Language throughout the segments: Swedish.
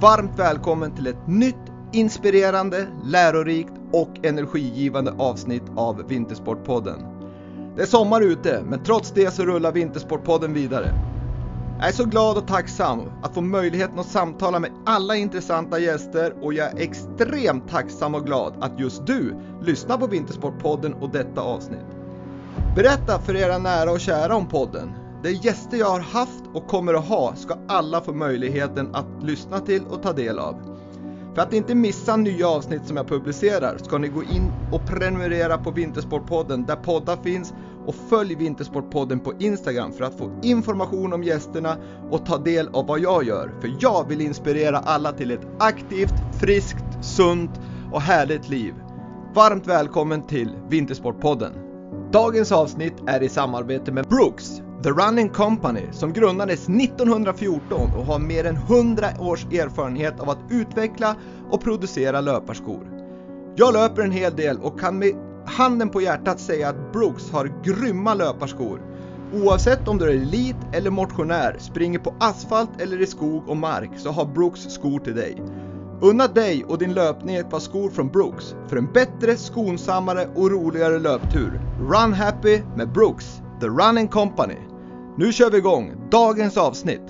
varmt välkommen till ett nytt inspirerande, lärorikt och energigivande avsnitt av Vintersportpodden. Det är sommar ute, men trots det så rullar Vintersportpodden vidare. Jag är så glad och tacksam att få möjligheten att samtala med alla intressanta gäster och jag är extremt tacksam och glad att just du lyssnar på Vintersportpodden och detta avsnitt. Berätta för era nära och kära om podden. De gäster jag har haft och kommer att ha ska alla få möjligheten att lyssna till och ta del av. För att inte missa nya avsnitt som jag publicerar ska ni gå in och prenumerera på Vintersportpodden där poddar finns och följ Vintersportpodden på Instagram för att få information om gästerna och ta del av vad jag gör. För jag vill inspirera alla till ett aktivt, friskt, sunt och härligt liv. Varmt välkommen till Vintersportpodden. Dagens avsnitt är i samarbete med Brooks, The Running Company, som grundades 1914 och har mer än 100 års erfarenhet av att utveckla och producera löparskor. Jag löper en hel del och kan med handen på hjärtat säga att Brooks har grymma löparskor. Oavsett om du är elit eller motionär, springer på asfalt eller i skog och mark så har Brooks skor till dig. Unna dig och din löpning ett par skor från Brooks för en bättre, skonsammare och roligare löptur. Run happy med Brooks, The Running Company. Nu kör vi igång dagens avsnitt.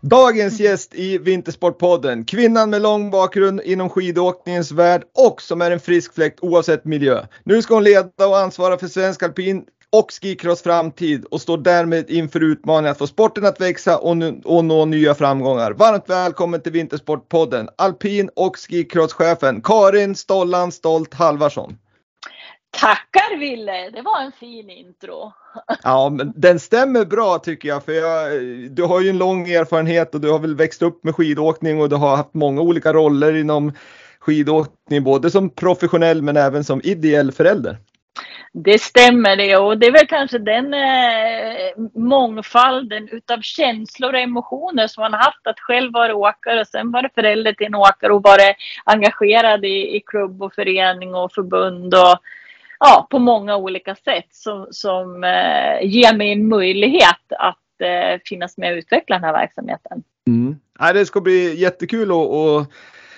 Dagens gäst i Vintersportpodden, kvinnan med lång bakgrund inom skidåkningens värld och som är en frisk fläkt oavsett miljö. Nu ska hon leda och ansvara för svensk alpin och skicross framtid och står därmed inför utmaningen att få sporten att växa och, nu, och nå nya framgångar. Varmt välkommen till Vintersportpodden, alpin och skicrosschefen Karin Stollan Stolt Halvarsson. Tackar Ville, det var en fin intro. Ja, men den stämmer bra tycker jag, för jag, du har ju en lång erfarenhet och du har väl växt upp med skidåkning och du har haft många olika roller inom skidåkning, både som professionell men även som ideell förälder. Det stämmer det och det är väl kanske den eh, mångfalden utav känslor och emotioner som man har haft att själv vara åkare och sen vara förälder till en åkare och vara engagerad i, i klubb och förening och förbund och ja, på många olika sätt som, som eh, ger mig en möjlighet att eh, finnas med och utveckla den här verksamheten. Mm. Nej, det ska bli jättekul att, att,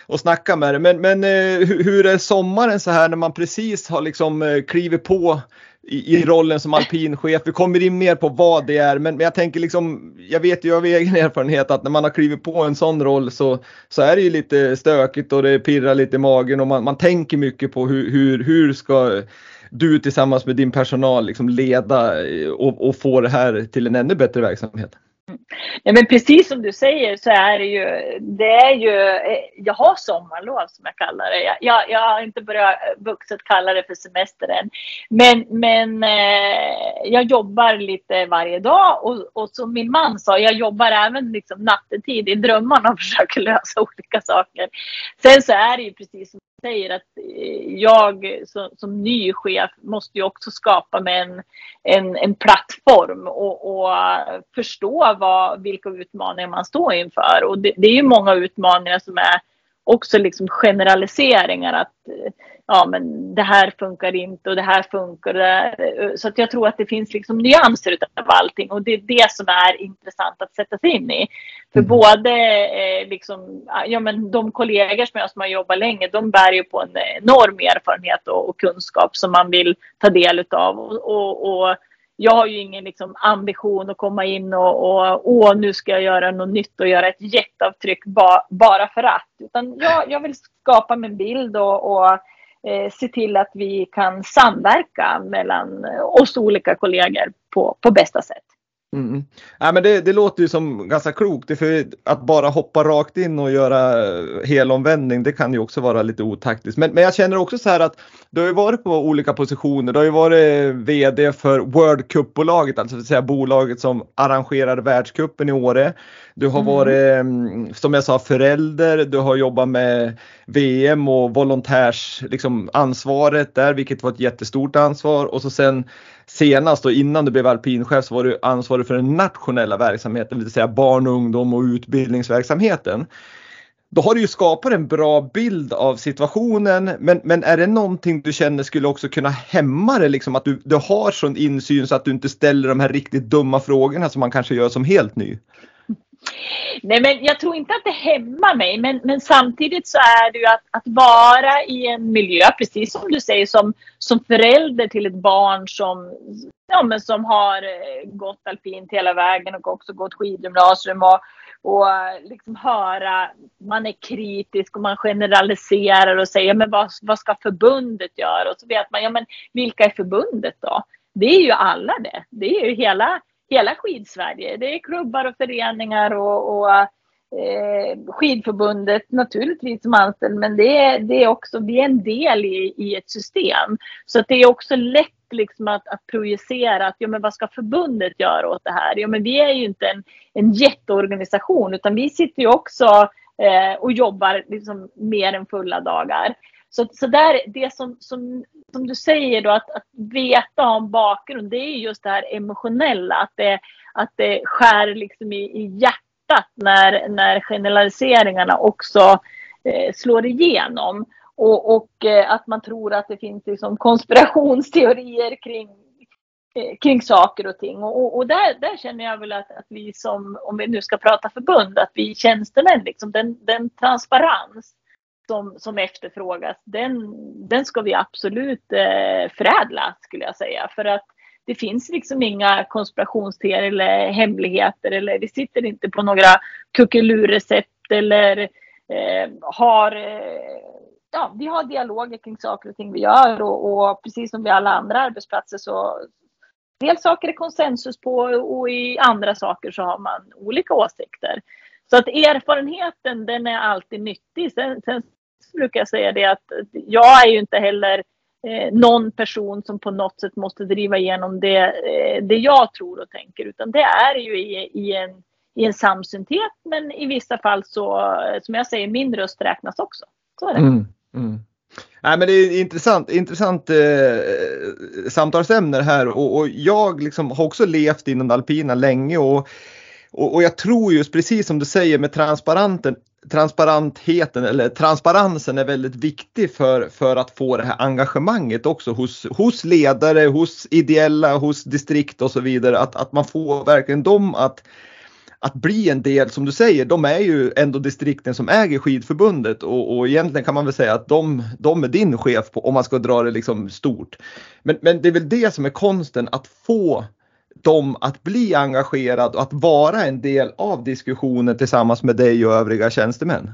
och snacka med dig. Men, men eh, hur är sommaren så här när man precis har liksom eh, klivit på i, i rollen som alpinchef. Vi kommer in mer på vad det är, men, men jag tänker liksom, jag vet ju av egen erfarenhet att när man har klivit på en sån roll så, så är det ju lite stökigt och det pirrar lite i magen och man, man tänker mycket på hur, hur, hur ska du tillsammans med din personal liksom leda eh, och, och få det här till en ännu bättre verksamhet? Ja, men precis som du säger så är det ju, det är ju, eh, jag har sommarlov som jag kallar det. Jag, jag, har inte börjat vuxet kalla det för semester än. Men, men eh, jag jobbar lite varje dag och, och som min man sa, jag jobbar även liksom nattetid i drömmarna och försöker lösa olika saker. Sen så är det ju precis som säger att eh, jag som, som ny chef måste ju också skapa mig en, en, en plattform och, och eh, förstå vad, vilka utmaningar man står inför. Och det, det är ju många utmaningar som är också liksom generaliseringar att ja men det här funkar inte och det här funkar. Det här. Så att jag tror att det finns liksom nyanser utav allting och det är det som är intressant att sätta sig in i. För mm. både eh, liksom, ja men de kollegor som jag som har jobbat länge, de bär ju på en enorm erfarenhet och, och kunskap som man vill ta del utav och, och, och jag har ju ingen liksom, ambition att komma in och, och åh, nu ska jag göra något nytt och göra ett jätteavtryck ba, bara för att. Utan jag, jag vill skapa min bild och, och eh, se till att vi kan samverka mellan oss olika kollegor på, på bästa sätt. Mm. Ja, men det, det, låter ju som ganska klokt. För att bara hoppa rakt in och göra helomvändning det kan ju också vara lite otaktiskt. Men, men jag känner också så här att du har ju varit på olika positioner. Du har ju varit VD för World Cup-bolaget, alltså säga bolaget som arrangerar världscupen i Åre. Du har mm. varit, mm, som jag sa, förälder. Du har jobbat med VM och volontärs liksom, ansvaret där, vilket var ett jättestort ansvar. Och så sen senast och innan du blev alpinchef så var du ansvarig för den nationella verksamheten, det vill säga barn och ungdom och utbildningsverksamheten. då har du ju skapat en bra bild av situationen. Men, men är det någonting du känner skulle också kunna hämma det? Liksom att du, du har sån insyn så att du inte ställer de här riktigt dumma frågorna som man kanske gör som helt ny? Nej, men jag tror inte att det hämmar mig, men, men samtidigt så är det ju att, att vara i en miljö, precis som du säger, som, som förälder till ett barn som, ja, men som har eh, gått alpint hela vägen och också gått skidgymnasium och, och eh, liksom höra, man är kritisk och man generaliserar och säger, men vad, vad ska förbundet göra? Och så vet man, ja men vilka är förbundet då? Det är ju alla det. Det är ju hela hela skidsverige. Det är klubbar och föreningar och, och eh, skidförbundet naturligtvis som anställd men det är, det är också, vi är en del i, i ett system. Så att det är också lätt liksom att, att projicera att ja, men vad ska förbundet göra åt det här? Ja, men vi är ju inte en, en jätteorganisation utan vi sitter ju också eh, och jobbar liksom mer än fulla dagar. Så, så där, det som, som, som du säger då, att, att veta om bakgrund, det är just det här emotionella. Att det, att det skär liksom i, i hjärtat när, när generaliseringarna också eh, slår igenom. Och, och eh, att man tror att det finns liksom konspirationsteorier kring, eh, kring saker och ting. Och, och, där, där känner jag väl att, att vi som, om vi nu ska prata förbund, att vi tjänstemän, liksom, den, den transparens som, som efterfrågas, den, den ska vi absolut eh, förädla skulle jag säga. För att det finns liksom inga konspirationsteorier eller hemligheter eller vi sitter inte på några kuckelurrecept eller eh, har eh, ja, vi har dialoger kring saker och ting vi gör och, och precis som vid alla andra arbetsplatser så Dels saker är konsensus på och i andra saker så har man olika åsikter. Så att erfarenheten den är alltid nyttig. Sen, sen brukar jag säga det att jag är ju inte heller eh, någon person som på något sätt måste driva igenom det, eh, det jag tror och tänker utan det är ju i, i, en, i en samsynthet men i vissa fall så, som jag säger, min röst räknas också. Så är det. Mm, mm. Nej, men det är intressant, intressant eh, samtalsämne här och, och jag liksom har också levt inom alpina länge och och, och, jag tror just precis som du säger med transparenten, transparentheten eller transparensen är väldigt viktig för, för att få det här engagemanget också hos, hos ledare, hos ideella, hos distrikt och så vidare. Att, att man får verkligen dem att, att bli en del, som du säger, de är ju ändå distrikten som äger skidförbundet och, och egentligen kan man väl säga att de, de är din chef på, om man ska dra det liksom stort. Men, men det är väl det som är konsten, att få dem att bli engagerad och att vara en del av diskussionen tillsammans med dig och övriga tjänstemän.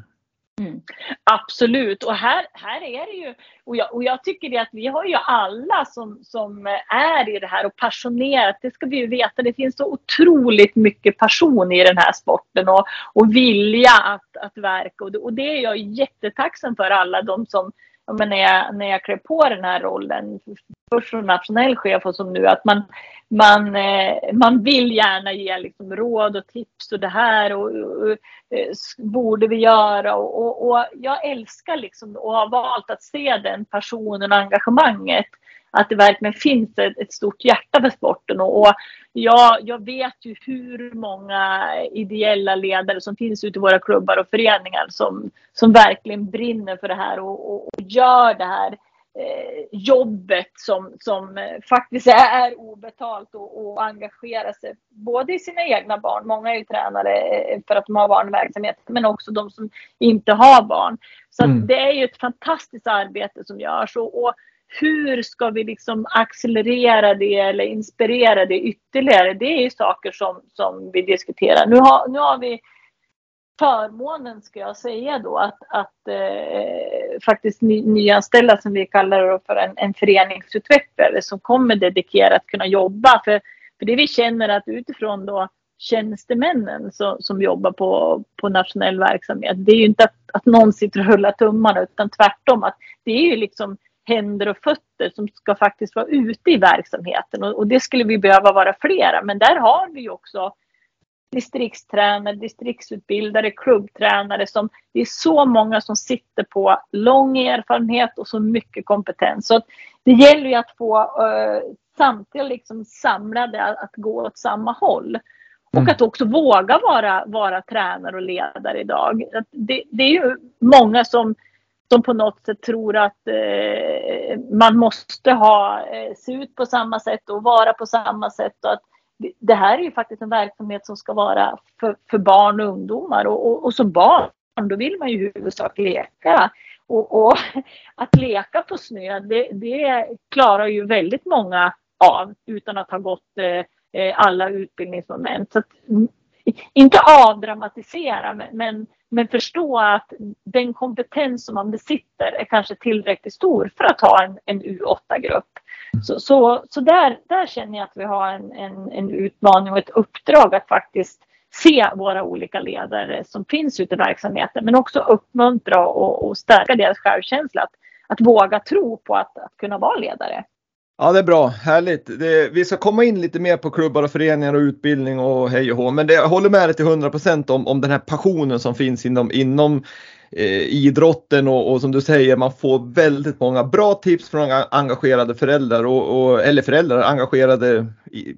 Mm. Absolut, och här, här är det ju, och jag, och jag tycker det att vi har ju alla som, som är i det här och passionerat, det ska vi ju veta, det finns så otroligt mycket passion i den här sporten och, och vilja att, att verka och det, och det är jag jättetacksam för alla de som men när, jag, när jag klev på den här rollen, först som nationell chef och som nu, att man, man, eh, man vill gärna ge liksom råd och tips och det här och, och, och eh, borde vi göra och, och, och, jag älskar liksom och har valt att se den passionen och engagemanget att det verkligen finns ett, ett stort hjärta för sporten. Och, och jag, jag vet ju hur många ideella ledare som finns ute i våra klubbar och föreningar som, som verkligen brinner för det här och, och, och gör det här eh, jobbet som, som faktiskt är obetalt och, och engagerar sig både i sina egna barn, många är ju tränare eh, för att de har barnverksamhet, men också de som inte har barn. Så mm. det är ju ett fantastiskt arbete som görs och, och hur ska vi liksom accelerera det eller inspirera det ytterligare? Det är ju saker som, som vi diskuterar. Nu har, nu har vi förmånen, ska jag säga då, att, att eh, faktiskt ny, nyanställa, som vi kallar det för en, en föreningsutvecklare som kommer dedikerat kunna jobba. För, för det vi känner att utifrån då tjänstemännen som, som jobbar på, på nationell verksamhet, det är ju inte att, att någon sitter och rullar tummarna utan tvärtom att det är ju liksom händer och fötter som ska faktiskt vara ute i verksamheten och, och det skulle vi behöva vara flera. Men där har vi också distriktstränare, distriktsutbildare, klubbtränare som det är så många som sitter på lång erfarenhet och så mycket kompetens. Så det gäller ju att få uh, samtliga liksom samlade att, att gå åt samma håll. Mm. Och att också våga vara, vara tränare och ledare idag. Det, det är ju många som, som på något sätt tror att eh, man måste ha, eh, se ut på samma sätt och vara på samma sätt. Och att det här är ju faktiskt en verksamhet som ska vara för, för barn och ungdomar. Och, och, och som barn, då vill man ju i huvudsak leka. Och, och, att leka på snö, det, det, klarar ju väldigt många av utan att ha gått eh, eh alla utbildningsmoment. Så att, inte avdramatisera, men, men förstå att den kompetens som man besitter är kanske tillräckligt stor för att ha en, en U8-grupp. Så, så, så där, där känner jag att vi har en, en, en utmaning och ett uppdrag att faktiskt se våra olika ledare som finns ute i verksamheten men också uppmuntra och, och stärka deras självkänsla. Att, att våga tro på att, att kunna vara ledare. Ja, det är bra. Härligt. Det, vi ska komma in lite mer på klubbar och föreningar och utbildning och hej och hå. Men det, jag håller med dig till 100 procent om, om den här passionen som finns inom, inom eh, idrotten och, och, som du säger, man får väldigt många bra tips från engagerade föräldrar och, och eller föräldrar, engagerade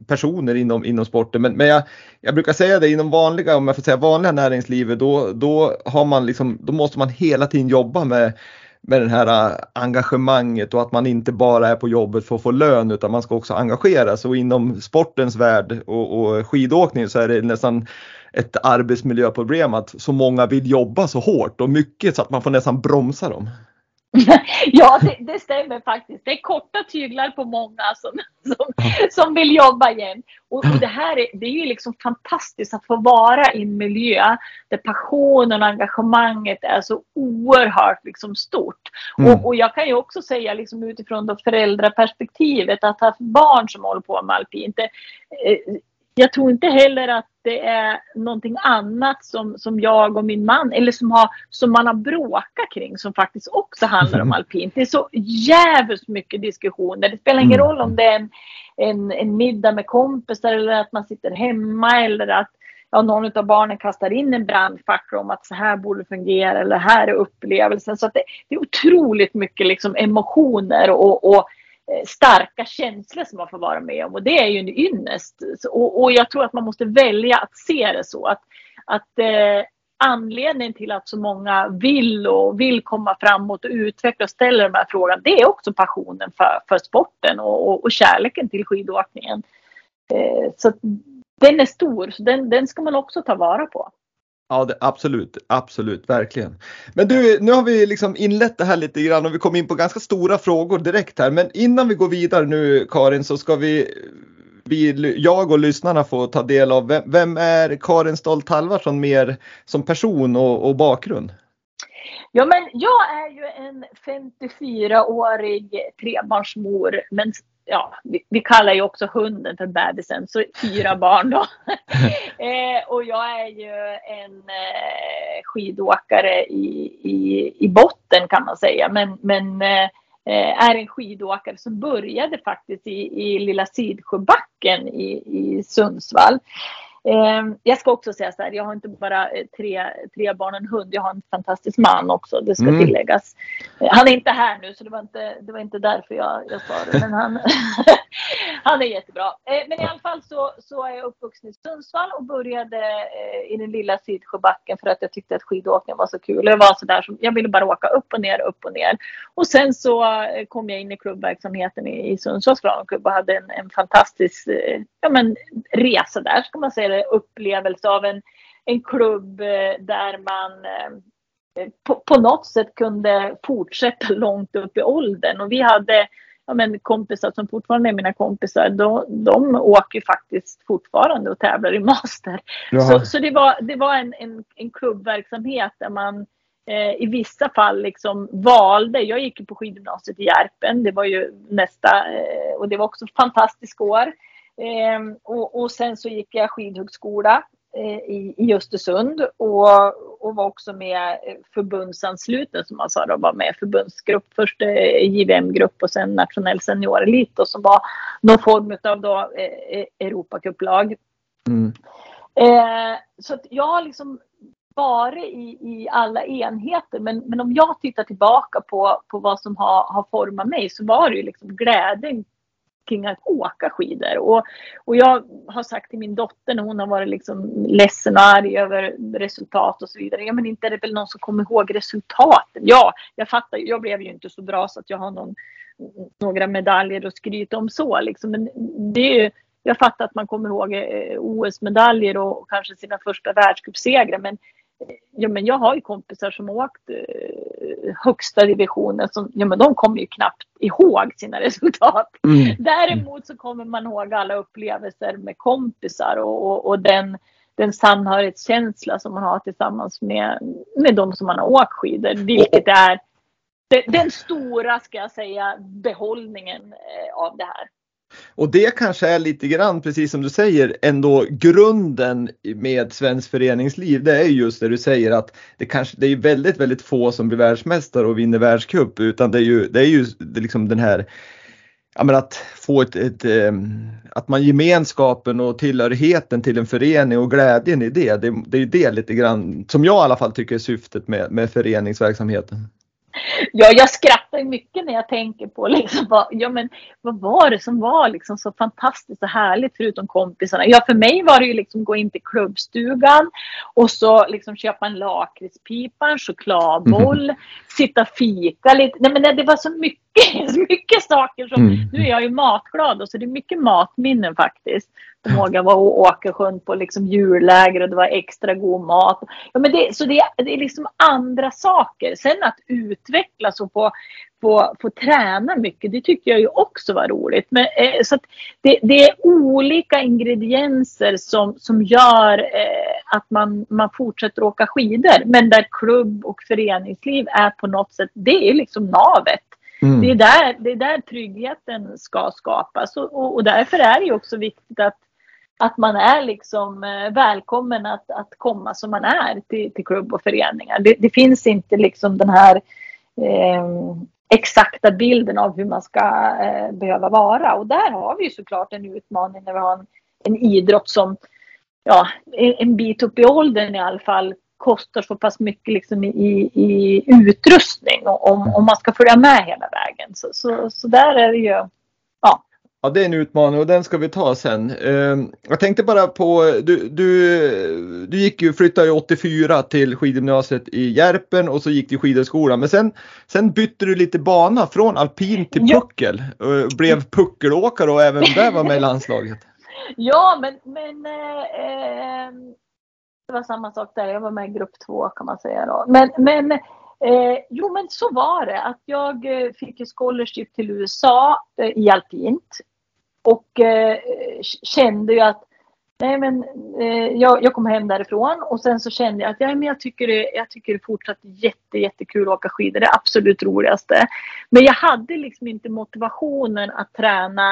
personer inom, inom sporten. Men, men jag, jag, brukar säga det inom vanliga, om jag får säga vanliga näringslivet, då, då, har man liksom, då måste man hela tiden jobba med med det här äh, engagemanget och att man inte bara är på jobbet för att få lön utan man ska också engagera sig och inom sportens värld och, och skidåkning så är det nästan ett arbetsmiljöproblem att så många vill jobba så hårt och mycket så att man får nästan bromsa dem. ja, det, det, stämmer faktiskt. Det är korta tyglar på många som, som, som vill jobba igen. Och, och, det här är, det är ju liksom fantastiskt att få vara i en miljö där passionen och engagemanget är så oerhört liksom stort. Mm. Och, och, jag kan ju också säga liksom utifrån då föräldraperspektivet att ha barn som håller på med alpint. Eh, jag tror inte heller att det är någonting annat som, som jag och min man, eller som, har, som man har bråkat kring som faktiskt också handlar om alpint. Det är så jävligt mycket diskussioner. Det spelar ingen mm. roll om det är en, en, en middag med kompisar eller att man sitter hemma eller att ja, någon av barnen kastar in en brandfackla om att så här borde det fungera eller här är upplevelsen. Så det, det är otroligt mycket liksom emotioner och, och Eh, starka känslor som man får vara med om och det är ju en ynnest. Och, och jag tror att man måste välja att se det så att, att eh, anledningen till att så många vill och vill komma framåt och utveckla och ställa de här frågorna det är också passionen för, för sporten och, och, och kärleken till skidåkningen. Eh, så den är stor, så den, den ska man också ta vara på. Ja, det, absolut, absolut, verkligen. Men du, nu har vi liksom inlett det här lite grann och vi kom in på ganska stora frågor direkt här. Men innan vi går vidare nu Karin så ska vi, vi jag och lyssnarna få ta del av vem, vem är Karin Stolt Halvarsson mer som person och, och bakgrund? Ja, men jag är ju en 54-årig trebarnsmor men ja, vi, vi, kallar ju också hunden för bebisen, så fyra barn då. eh, och jag är ju en eh, skidåkare i, i, i botten kan man säga, men, men eh, är en skidåkare som började faktiskt i, i Lilla Sidsjöbacken i, i Sundsvall. Ehm, jag ska också säga så här, jag har inte bara eh, tre, tre barn och en hund, jag har en fantastisk man också, det ska mm. tilläggas. Eh, han är inte här nu så det var inte, det var inte därför jag, jag sa det, men han, han är jättebra. Eh, men i alla fall så, så är jag uppvuxen i Sundsvall och började i den lilla Sydsjöbacken för att jag tyckte att skidåkning var så kul. Jag var så där som, jag ville bara åka upp och ner, upp och ner. Och sen så kom jag in i klubbverksamheten i, i Sundsvalls klubb och hade en, en fantastisk ja, men, resa där, ska man säga upplevelse av en, en klubb eh, där man eh, på, på, något sätt kunde fortsätta långt upp i åldern. Och vi hade ja, men kompisar som fortfarande är mina kompisar. De, de åker faktiskt fortfarande och tävlar i master. Så, så, det var, det var en, en, en klubbverksamhet där man eh, i vissa fall liksom valde. Jag gick på skidgymnasiet i Järpen. Det var ju nästa eh, och det var också ett fantastiskt år. Eh, och, och, sen så gick jag skidhögskola eh, i, i Östersund och, och var också med förbundsansluten som man sa då, var med förbundsgrupp. Först eh, JVM-grupp och sen nationell seniorelit och som var någon form av då eh, eh Europacuplag. Mm. Eh, så jag har liksom varit i, i alla enheter men, men om jag tittar tillbaka på, på vad som har, har format mig så var det ju liksom glädjen kring att åka skidor. Och, och jag har sagt till min dotter när hon har varit liksom ledsen och arg över resultat och så vidare. Ja men inte är det väl någon som kommer ihåg resultaten. Ja, jag fattar. Jag blev ju inte så bra så att jag har någon, några medaljer att skryta om så liksom. Men det är ju, jag fattar att man kommer ihåg eh, OS-medaljer och kanske sina första världscupsegrar. Men ja, men jag har ju kompisar som åkt eh, högsta divisionen. Som, ja, men de kommer ju knappt ihåg sina resultat. Mm. Däremot så kommer man ihåg alla upplevelser med kompisar och, och, och den, den samhörighetskänsla som man har tillsammans med, med de som man har åkt skidor. Vilket är den, den stora, ska jag säga, behållningen eh, av det här. Och det kanske är lite grann, precis som du säger, ändå grunden med svenskt föreningsliv. Det är just det du säger att det kanske det är väldigt, väldigt få som blir världsmästare och vinner världscup utan det är ju, det är ju det är liksom den här Ja, men att få ett, ett, ehm, att man gemenskapen och tillhörigheten till en förening och glädjen i det, det, det är det lite grann som jag i alla fall tycker är syftet med, med föreningsverksamheten. Ja, jag skrattar mycket när jag tänker på liksom, vad, ja, men, vad var det som var liksom så fantastiskt och härligt förutom kompisarna. Ja, för mig var det ju liksom gå in till klubbstugan och så liksom köpa en lakritspipa, en chokladboll, mm. sitta fika lite. Nej, men det var så mycket, så mycket saker som, mm. nu är jag ju matglad och så det är mycket matminnen faktiskt jag var och Åkersjön på liksom julläger och det var extra god mat. Ja, men det, så det, det är liksom andra saker. Sen att utvecklas och få, få, få träna mycket, det tycker jag ju också var roligt. Men, eh, så det, det, är olika ingredienser som, som gör eh, att man, man fortsätter åka skidor. Men där klubb och föreningsliv är på något sätt, det är liksom navet. Mm. Det, är där, det är där tryggheten ska skapas och, och, och därför är det också viktigt att att man är liksom eh, välkommen att, att komma som man är till, till klubb och föreningar. Det, det finns inte liksom den här eh, exakta bilden av hur man ska eh, behöva vara. Och där har vi ju såklart en utmaning när vi har en, en idrott som ja, en bit upp i åldern i alla fall kostar så pass mycket liksom i, i utrustning om, om man ska följa med hela vägen. Så, så, så där är det ju Ja, det är en utmaning och den ska vi ta sen. Ehm, jag tänkte bara på, du, du, du gick ju, flyttade ju 84 till skidgymnasiet i Järpen och så gick du skidhögskolan. Men sen, sen bytte du lite bana från alpin till puckel. och Blev puckelåkare och även där var med i landslaget. Ja, men, men eh, det var samma sak där. Jag var med i grupp två kan man säga då. Men, men eh, jo, men så var det att jag eh, fick scholarship till USA eh, i alpint och eh, kände ju att nej men, eh, jag, jag kom hem därifrån och sen så kände jag att ja, men jag, tycker det, jag tycker det fortsatt jätte, jättekul att åka skidor. Det är absolut roligaste. Men jag hade liksom inte motivationen att träna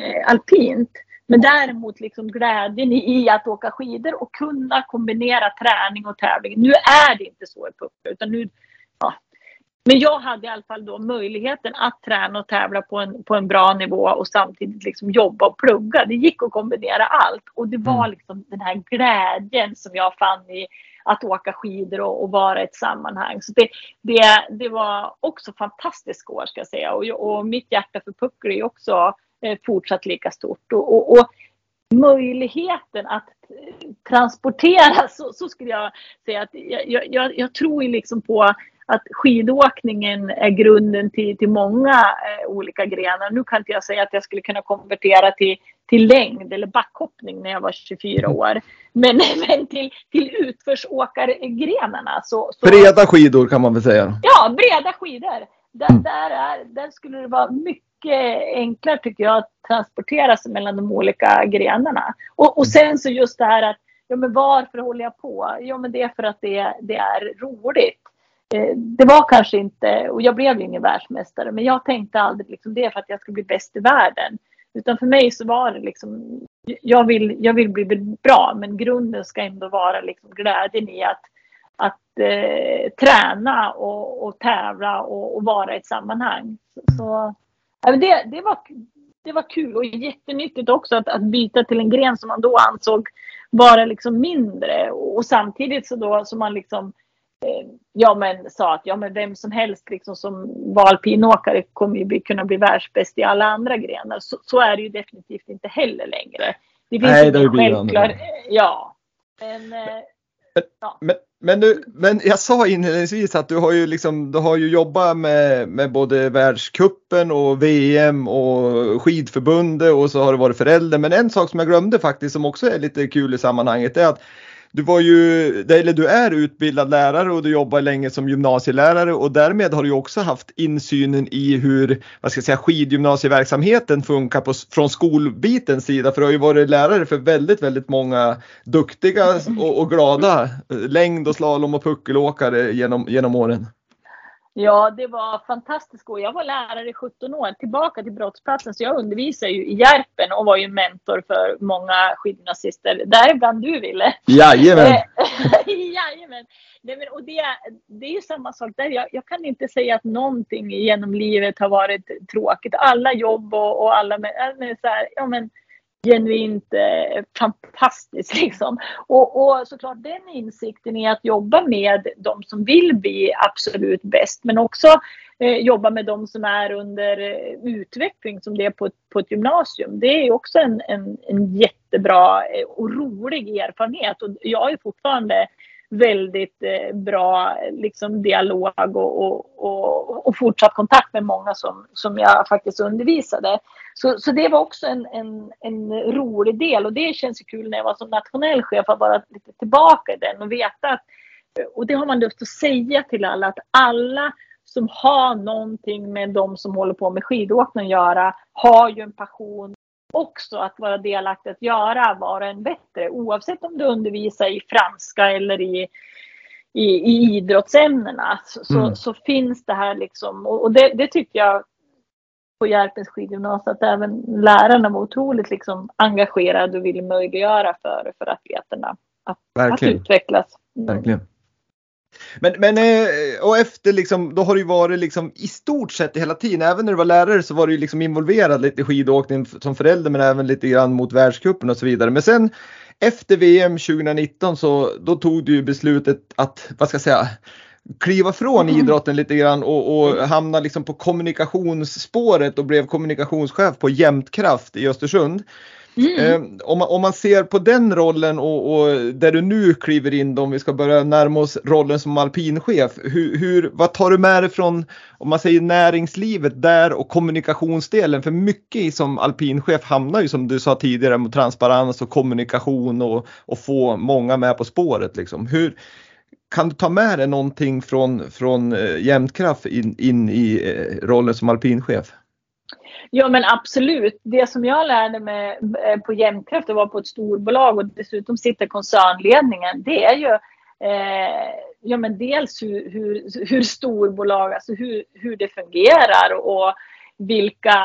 eh, alpint. Men däremot liksom glädjen i att åka skidor och kunna kombinera träning och tävling. Nu är det inte så i Pucka utan nu, men jag hade i alla fall då möjligheten att träna och tävla på en, på en bra nivå och samtidigt liksom jobba och plugga. Det gick att kombinera allt och det var mm. liksom den här glädjen som jag fann i att åka skidor och, och vara i ett sammanhang. Så det, det, det var också fantastiskt år ska jag säga och, och mitt hjärta för puckel är också eh, fortsatt lika stort. Och, och, och möjligheten att transportera så, så, skulle jag säga att jag, jag, jag tror liksom på att skidåkningen är grunden till, till många eh, olika grenar. Nu kan inte jag säga att jag skulle kunna konvertera till, till längd eller backhoppning när jag var 24 år. Men, men till, till utförsåkargrenarna så, så... Breda skidor kan man väl säga? Ja, breda skidor. Där, mm. där, är, där skulle det vara mycket enklare tycker jag att transportera sig mellan de olika grenarna. Och, och sen så just det här att ja, men varför håller jag på? Ja, men det är för att det, det är roligt. Eh, det var kanske inte, och jag blev ju ingen världsmästare, men jag tänkte aldrig liksom det för att jag ska bli bäst i världen. Utan för mig så var det liksom, jag vill, jag vill bli bra, men grunden ska ändå vara liksom glädjen i att, att eh, träna och, och tävla och, och, vara i ett sammanhang. Så, så det, det, var, det var kul och jättenyttigt också att, att byta till en gren som man då ansåg vara liksom mindre och, och samtidigt så då som man liksom ja, men sa att ja, men vem som helst liksom, som var alpinåkare kommer ju bli, kunna bli världsbäst i alla andra grenar. Så, så, är det ju definitivt inte heller längre. Det finns Nej, det självklar... Ja. Men, ja. men, men, du, men jag sa inledningsvis att du har ju, liksom, du har ju jobbat med, med både världskuppen och VM och skidförbundet och så har du varit förälder. Men en sak som jag glömde faktiskt som också är lite kul i sammanhanget är att du var ju, eller du är utbildad lärare och du jobbar länge som gymnasielärare och därmed har du också haft insynen i hur, vad ska jag säga, skidgymnasieverksamheten funkar på, från skolbitens sida. För du har ju varit lärare för väldigt, väldigt många duktiga och, och glada eh, längd och slalom och puckelåkare genom, genom åren. Ja, det var fantastiskt. Jag var lärare i 17 år, tillbaka till brottsplatsen. Så jag undervisade ju i Järpen och var ju mentor för många skidgymnasister. Däribland du, Ville. Jajamän! Jajamän! Nej, men, och det, det är ju samma sak där. Jag, jag, kan inte säga att någonting genom livet har varit tråkigt. Alla jobb och, och alla... Men, så här, ja, men, genuint eh, fantastiskt. Liksom. Och, och såklart den insikten i att jobba med de som vill bli absolut bäst men också eh, jobba med de som är under eh, utveckling som det är på, på ett gymnasium. Det är också en, en, en jättebra eh, och rolig erfarenhet och jag är fortfarande väldigt eh, bra liksom, dialog och, och, och, och, fortsatt kontakt med många som, som jag faktiskt undervisade. Så, så det var också en, en, en rolig del och det känns ju kul när jag var som nationell chef att vara lite tillbaka i den och veta att, och det har man lust att säga till alla, att alla som har någonting med de som håller på med skidåkning att göra har ju en passion också att vara delaktig att göra var och en bättre oavsett om du undervisar i franska eller i, i, i idrottsämnena så, mm. så, finns det här liksom och, och det, det, tycker jag på Järpens skidgymnasium att även lärarna var otroligt liksom engagerade och ville möjliggöra för, för atleterna att, att utvecklas. Mm. Verkligen. Men, men eh, och efter liksom, då har det ju varit liksom i stort sett hela tiden, även när du var lärare så var du ju liksom involverad lite i skidåkning som förälder men även lite grann mot världscupen och så vidare. Men sen efter VM 2019 så då tog du ju beslutet att, vad ska jag säga, kliva från mm. idrotten lite grann och, och hamna liksom på kommunikationsspåret och blev kommunikationschef på Jämtkraft i Östersund. Mm. Eh, om, man, om man ser på den rollen och, och, där du nu kliver in då, om vi ska börja närma oss rollen som alpinchef. Hur, hur, vad tar du med dig från om man säger näringslivet där och kommunikationsdelen? För mycket som alpinchef hamnar ju som du sa tidigare mot transparens och kommunikation och, och få många med på spåret. Liksom. Hur, kan du ta med dig någonting från, från eh, Jämtkraft in, in i eh, rollen som alpinchef? Ja men absolut. Det som jag lärde mig eh, på Jämtkraft och var på ett storbolag och dessutom sitta i koncernledningen. Det är ju eh, ja, men dels hur, hur, hur storbolag, alltså hur, hur det fungerar och vilka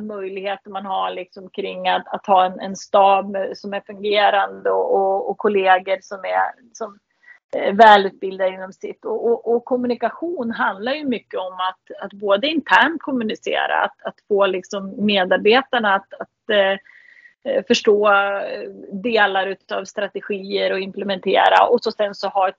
möjligheter man har liksom kring att, att ha en, en stab som är fungerande och, och, och kollegor som är som, välutbildade inom sitt. Och, och, och, kommunikation handlar ju mycket om att, att både internt kommunicera, att, att få liksom medarbetarna att, att eh, eh förstå delar av strategier och implementera och så sen så ha ett,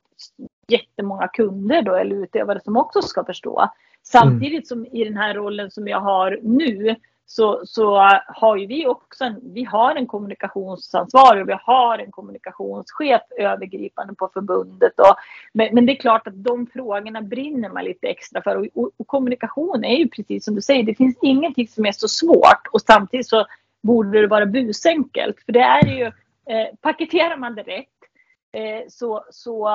jättemånga kunder då eller utövare som också ska förstå. Samtidigt som i den här rollen som jag har nu så, så har ju vi också en, vi har en kommunikationsansvarig och vi har en kommunikationschef övergripande på förbundet. Och, men, men, det är klart att de frågorna brinner man lite extra för. Och, och, och, kommunikation är ju precis som du säger, det finns ingenting som är så svårt och samtidigt så borde det vara busenkelt. För det är ju, eh, paketerar man det rätt eh, så, så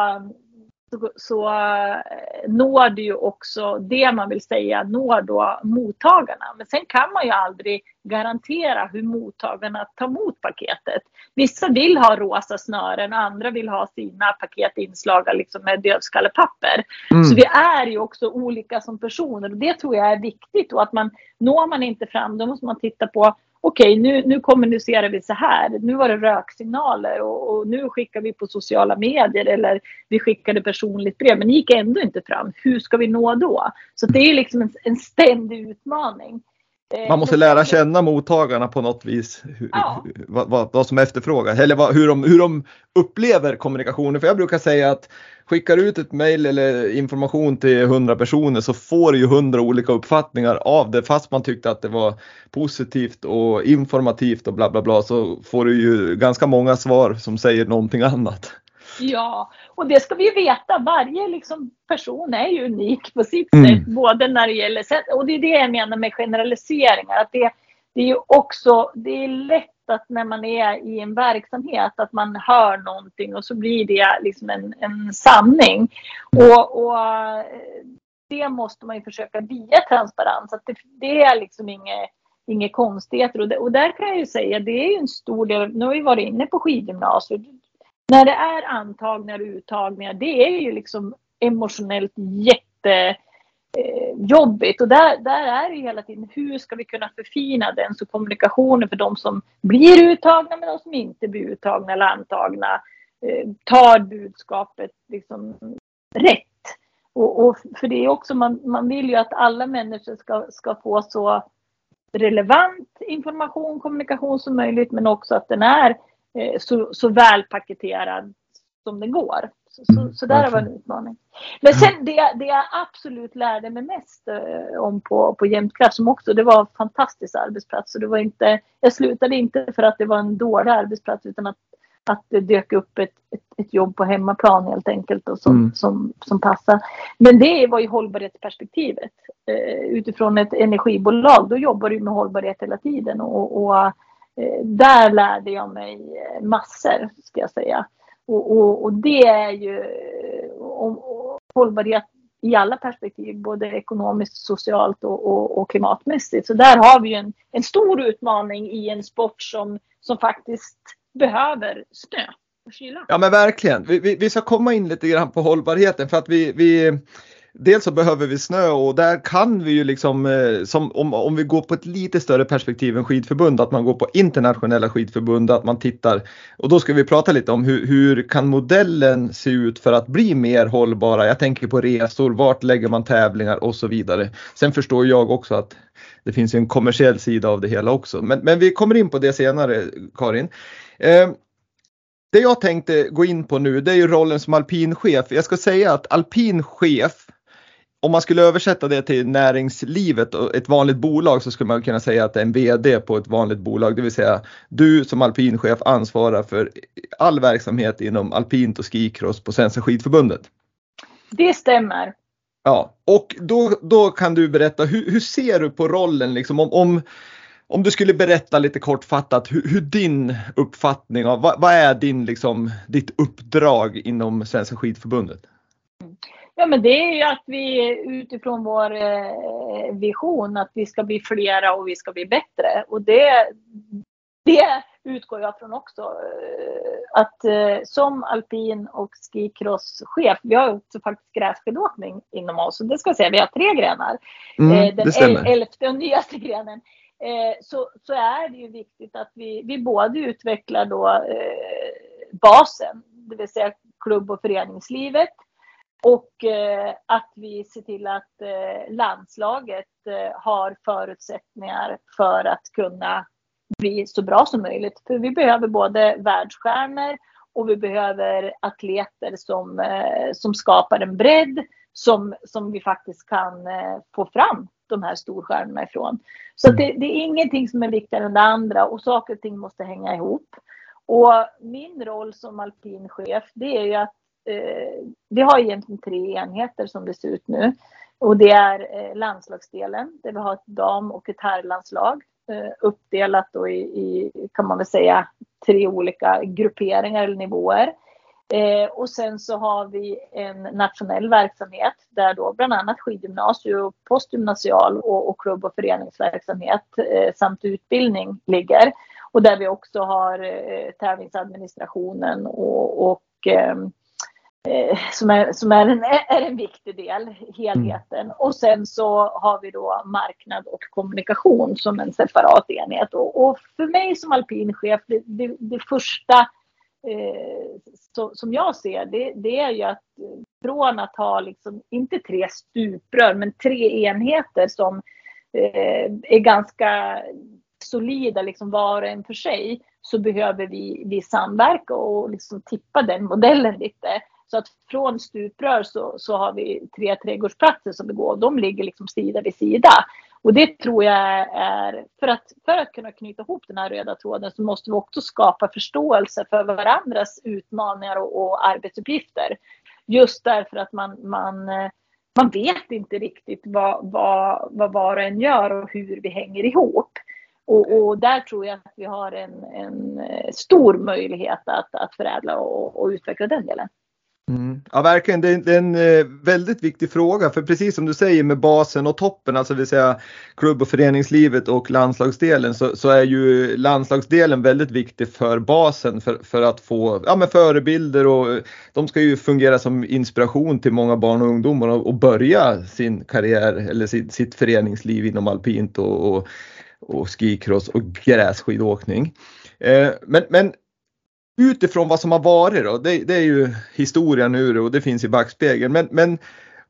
så, så eh, når det ju också det man vill säga når då mottagarna. Men sen kan man ju aldrig garantera hur mottagarna tar emot paketet. Vissa vill ha rosa snören, andra vill ha sina paket inslagna liksom med dödskallepapper. Mm. Så vi är ju också olika som personer och det tror jag är viktigt och att man når man inte fram då måste man titta på okej, okay, nu, nu kommunicerar vi så här. Nu var det röksignaler och, och, nu skickar vi på sociala medier eller vi skickade personligt brev, men det gick ändå inte fram. Hur ska vi nå då? Så det är liksom en, en ständig utmaning. Man måste lära känna mottagarna på något vis. Hur, ja. vad, vad, vad, som efterfrågas eller vad, hur, de, hur de upplever kommunikationen. För jag brukar säga att skickar ut ett mail eller information till 100 personer så får du ju 100 olika uppfattningar av det fast man tyckte att det var positivt och informativt och bla bla bla så får du ju ganska många svar som säger någonting annat. Ja, och det ska vi veta. Varje liksom person är ju unik på sitt mm. sätt. Både när det gäller, och det är det jag menar med generaliseringar. Att det, det är ju också, det är lätt att när man är i en verksamhet att man hör någonting och så blir det liksom en, en sanning. Och, och det måste man ju försöka via transparens. Att det, det är liksom inget inga konstigheter. Och, det, och där kan jag ju säga, det är ju en stor del, nu har vi varit inne på skidgymnasiet, när det är antagningar och uttagningar, det är ju liksom emotionellt jättejobbigt. Eh, och där, där är det hela tiden, hur ska vi kunna förfina den så kommunikationen för de som blir uttagna med de som inte blir uttagna eller antagna eh, tar budskapet liksom rätt. Och, och, för det är också, man, man vill ju att alla människor ska, ska få så relevant information, kommunikation som möjligt, men också att den är Eh, så, så välpaketerad som den går. Så, så, mm, så där var en utmaning. Men sen det, det jag absolut lärde mig mest eh, om på, på Jämtkraft som också, det var en fantastisk arbetsplats. Och det var inte, jag slutade inte för att det var en dålig arbetsplats utan att, att det dök upp ett, ett, ett jobb på hemmaplan helt enkelt och som, mm. som, som passar. Men det var ju hållbarhetsperspektivet. Eh, utifrån ett energibolag, då jobbar du med hållbarhet hela tiden. och, och Eh, Eh, där lärde jag mig eh, massor, ska jag säga. Och, och, och det är ju eh, om, hållbarhet i alla perspektiv, både ekonomiskt, socialt och, och, och, klimatmässigt. Så där har vi en, en stor utmaning i en sport som, som faktiskt behöver snö och kyla. Ja men verkligen. Vi, vi, vi ska komma in lite grann på hållbarheten för att vi, vi dels så behöver vi snö och där kan vi ju liksom, eh, som, om, om vi går på ett lite större perspektiv än skidförbund, att man går på internationella skidförbund, att man tittar och då ska vi prata lite om hur, hur kan modellen se ut för att bli mer hållbara? Jag tänker på resor, vart lägger man tävlingar och så vidare. Sen förstår jag också att det finns en kommersiell sida av det hela också, men, men vi kommer in på det senare Karin. Eh, det jag tänkte gå in på nu det är ju rollen som alpinchef. Jag ska säga att alpinchef om man skulle översätta det till näringslivet och ett vanligt bolag så skulle man kunna säga att det är en VD på ett vanligt bolag, det vill säga du som alpinchef ansvarar för all verksamhet inom alpint och skikross på Svenska skidförbundet. Det stämmer. Ja, och då, då kan du berätta, hur, hur ser du på rollen liksom om, om, om du skulle berätta lite kortfattat hur, hur din uppfattning av vad, vad, är din liksom, ditt uppdrag inom Svenska skidförbundet? Ja, men det är ju att vi utifrån vår eh, vision att vi ska bli flera och vi ska bli bättre. Och det, det utgår jag från också. Eh, att eh, som alpin och skikross-chef, vi har också faktiskt grässkidåkning inom oss. Och det ska jag säga, vi har tre grenar. Mm, Den elfte och nyaste grenen. Så, så är det ju viktigt att vi, vi både utvecklar då basen, det vill säga klubb och föreningslivet. Och eh, att vi ser till att eh, landslaget eh, har förutsättningar för att kunna bli så bra som möjligt. För vi behöver både världsstjärnor och vi behöver atleter som, eh, som skapar en bredd som, som vi faktiskt kan eh, få fram de här storstjärnorna ifrån. Så det, det, är ingenting som är viktigare än det andra och saker och ting måste hänga ihop. Och min roll som alpin chef, det är ju att Eh, vi har egentligen tre enheter som det ser ut nu. Och det är eh, landslagsdelen där vi har ett dam och ett herrlandslag eh, uppdelat då i, i, kan man väl säga, tre olika grupperingar eller nivåer. Eh, och sen så har vi en nationell verksamhet där då bland annat skidgymnasium, postgymnasial och, och klubb och föreningsverksamhet eh, samt utbildning ligger. Och där vi också har eh, tävlingsadministrationen och, och Eh, som, är, som är, en, är en viktig del, helheten. Mm. Och sen så har vi då marknad och kommunikation som en separat enhet. Och, och för mig som alpinchef, det, det, det första eh, så, som jag ser det, det är ju att från att ha liksom, inte tre stuprör, men tre enheter som eh, är ganska solida liksom var och en för sig så behöver vi, vi samverka och liksom tippa den modellen lite. Så att från stuprör så, så har vi tre trädgårdsplatser som vi går. De ligger liksom sida vid sida. Och det tror jag är, för att, för att kunna knyta ihop den här röda tråden så måste vi också skapa förståelse för varandras utmaningar och, och arbetsuppgifter. Just därför att man, man, man vet inte riktigt vad, vad, vad var och en gör och hur vi hänger ihop. Och, och, där tror jag att vi har en, en stor möjlighet att, att förädla och, och utveckla den delen. Mm. Ja verkligen, det är, det är, en eh, väldigt viktig fråga för precis som du säger med basen och toppen, alltså vill säga klubb och föreningslivet och landslagsdelen så, så är ju landslagsdelen väldigt viktig för basen för, för att få ja, men förebilder och eh, de ska ju fungera som inspiration till många barn och ungdomar och, och börja sin karriär eller sitt, sitt föreningsliv inom alpint och, och, och skikross och grässkidåkning. Eh, men, men utifrån vad som har varit då, det, det är ju historia nu och det finns i backspegeln. Men, men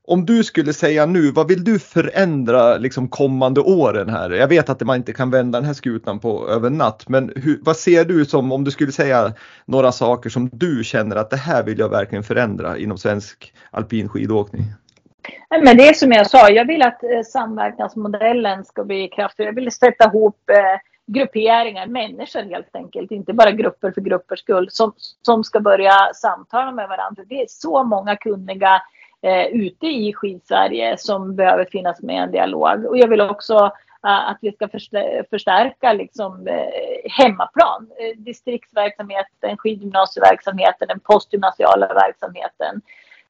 om du skulle säga nu, vad vill du förändra liksom kommande åren här? Jag vet att man inte kan vända den här skutan på över natt, men hur, vad ser du som om du skulle säga några saker som du känner att det här vill jag verkligen förändra inom svensk alpin skidåkning? Men det är som jag sa, jag vill att eh, samverkansmodellen ska bli kraftig. Jag vill sätta ihop eh, grupperingar, människor helt enkelt, inte bara grupper för gruppers skull, som, som ska börja samtala med varandra. Det är så många kunniga eh, ute i Skidsverige som behöver finnas med i en dialog. Och jag vill också eh, att vi ska förstärka liksom, eh, hemmaplan, eh, distriktsverksamheten, skidgymnasieverksamheten, den postgymnasiala verksamheten.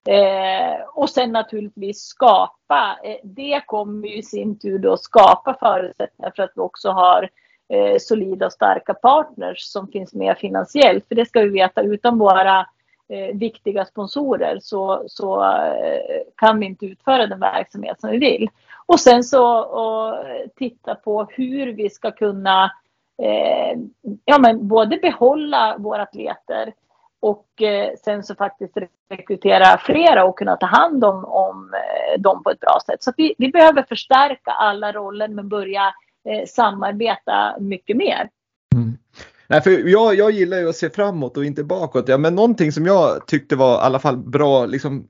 Eh, och sen naturligtvis skapa, eh, det kommer ju i sin tur då skapa förutsättningar för att vi också har eh, solida och starka partners som finns med finansiellt. För det ska vi veta, utan våra eh, viktiga sponsorer så, så eh, kan vi inte utföra den verksamhet som vi vill. Och sen så och, titta på hur vi ska kunna eh, ja, men både behålla våra atleter och eh, sen så faktiskt rekrytera flera och kunna ta hand om, om eh, dem på ett bra sätt. Så vi, vi behöver förstärka alla roller men börja eh, samarbeta mycket mer. Mm. Nej, för jag, jag gillar ju att se framåt och inte bakåt. Ja, men någonting som jag tyckte var i alla fall bra, liksom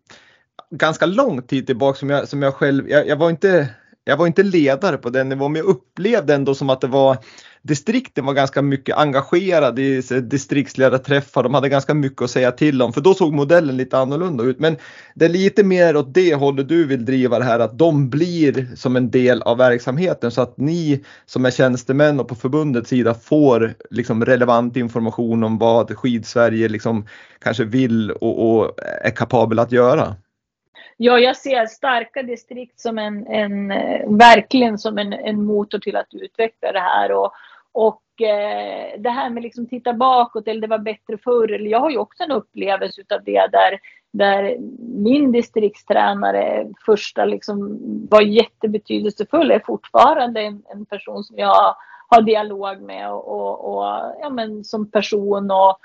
ganska lång tid tillbaka som jag, som jag själv, jag, jag var inte jag var inte ledare på den nivån men jag upplevde ändå som att det var distrikten var ganska mycket engagerade i distriktsledarträffar. De hade ganska mycket att säga till om för då såg modellen lite annorlunda ut. Men det är lite mer åt det hållet du vill driva det här att de blir som en del av verksamheten så att ni som är tjänstemän och på förbundets sida får liksom relevant information om vad Skidsverige liksom kanske vill och, och är kapabel att göra. Ja, jag ser starka distrikt som en, en eh, verkligen som en, en motor till att utveckla det här. Och, och eh, det här med liksom titta bakåt eller det var bättre förr. Eller jag har ju också en upplevelse av det där, där min distriktstränare första liksom var jättebetydelsefull. Är fortfarande en, en person som jag har dialog med och, och, och ja, men som person. och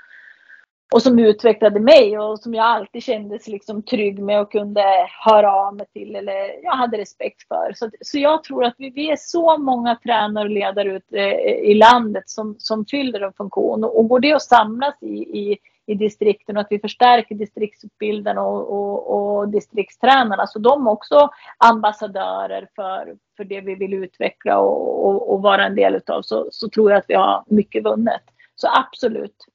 och som utvecklade mig och som jag alltid kändes liksom trygg med och kunde höra av mig till eller jag hade respekt för. Så, så jag tror att vi, vi är så många tränare och ledare ute eh, i landet som, som fyller en funktion och, och går det att samlas i, i, i distrikten och att vi förstärker distriktsutbildarna och, och, och distriktstränarna så de är också ambassadörer för, för det vi vill utveckla och, och, och vara en del utav så, så tror jag att vi har mycket vunnet. Så absolut.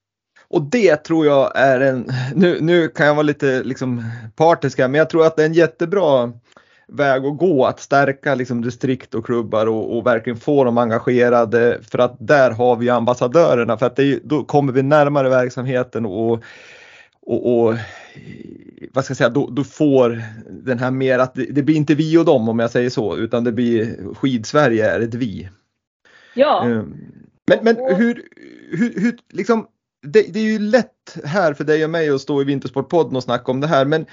Och det tror jag är en, nu, nu kan jag vara lite liksom partisk här, men jag tror att det är en jättebra väg att gå att stärka liksom distrikt och klubbar och, och, verkligen få dem engagerade för att där har vi ambassadörerna för att det, då kommer vi närmare verksamheten och, och, och vad ska jag säga, då, då, får den här mer att det, det, blir inte vi och dem om jag säger så utan det blir Skidsverige är ett vi. Ja. Ehm, men, men hur, hur, hur liksom det, det, är ju lätt här för dig och mig att stå i Vintersportpodden och snacka om det här men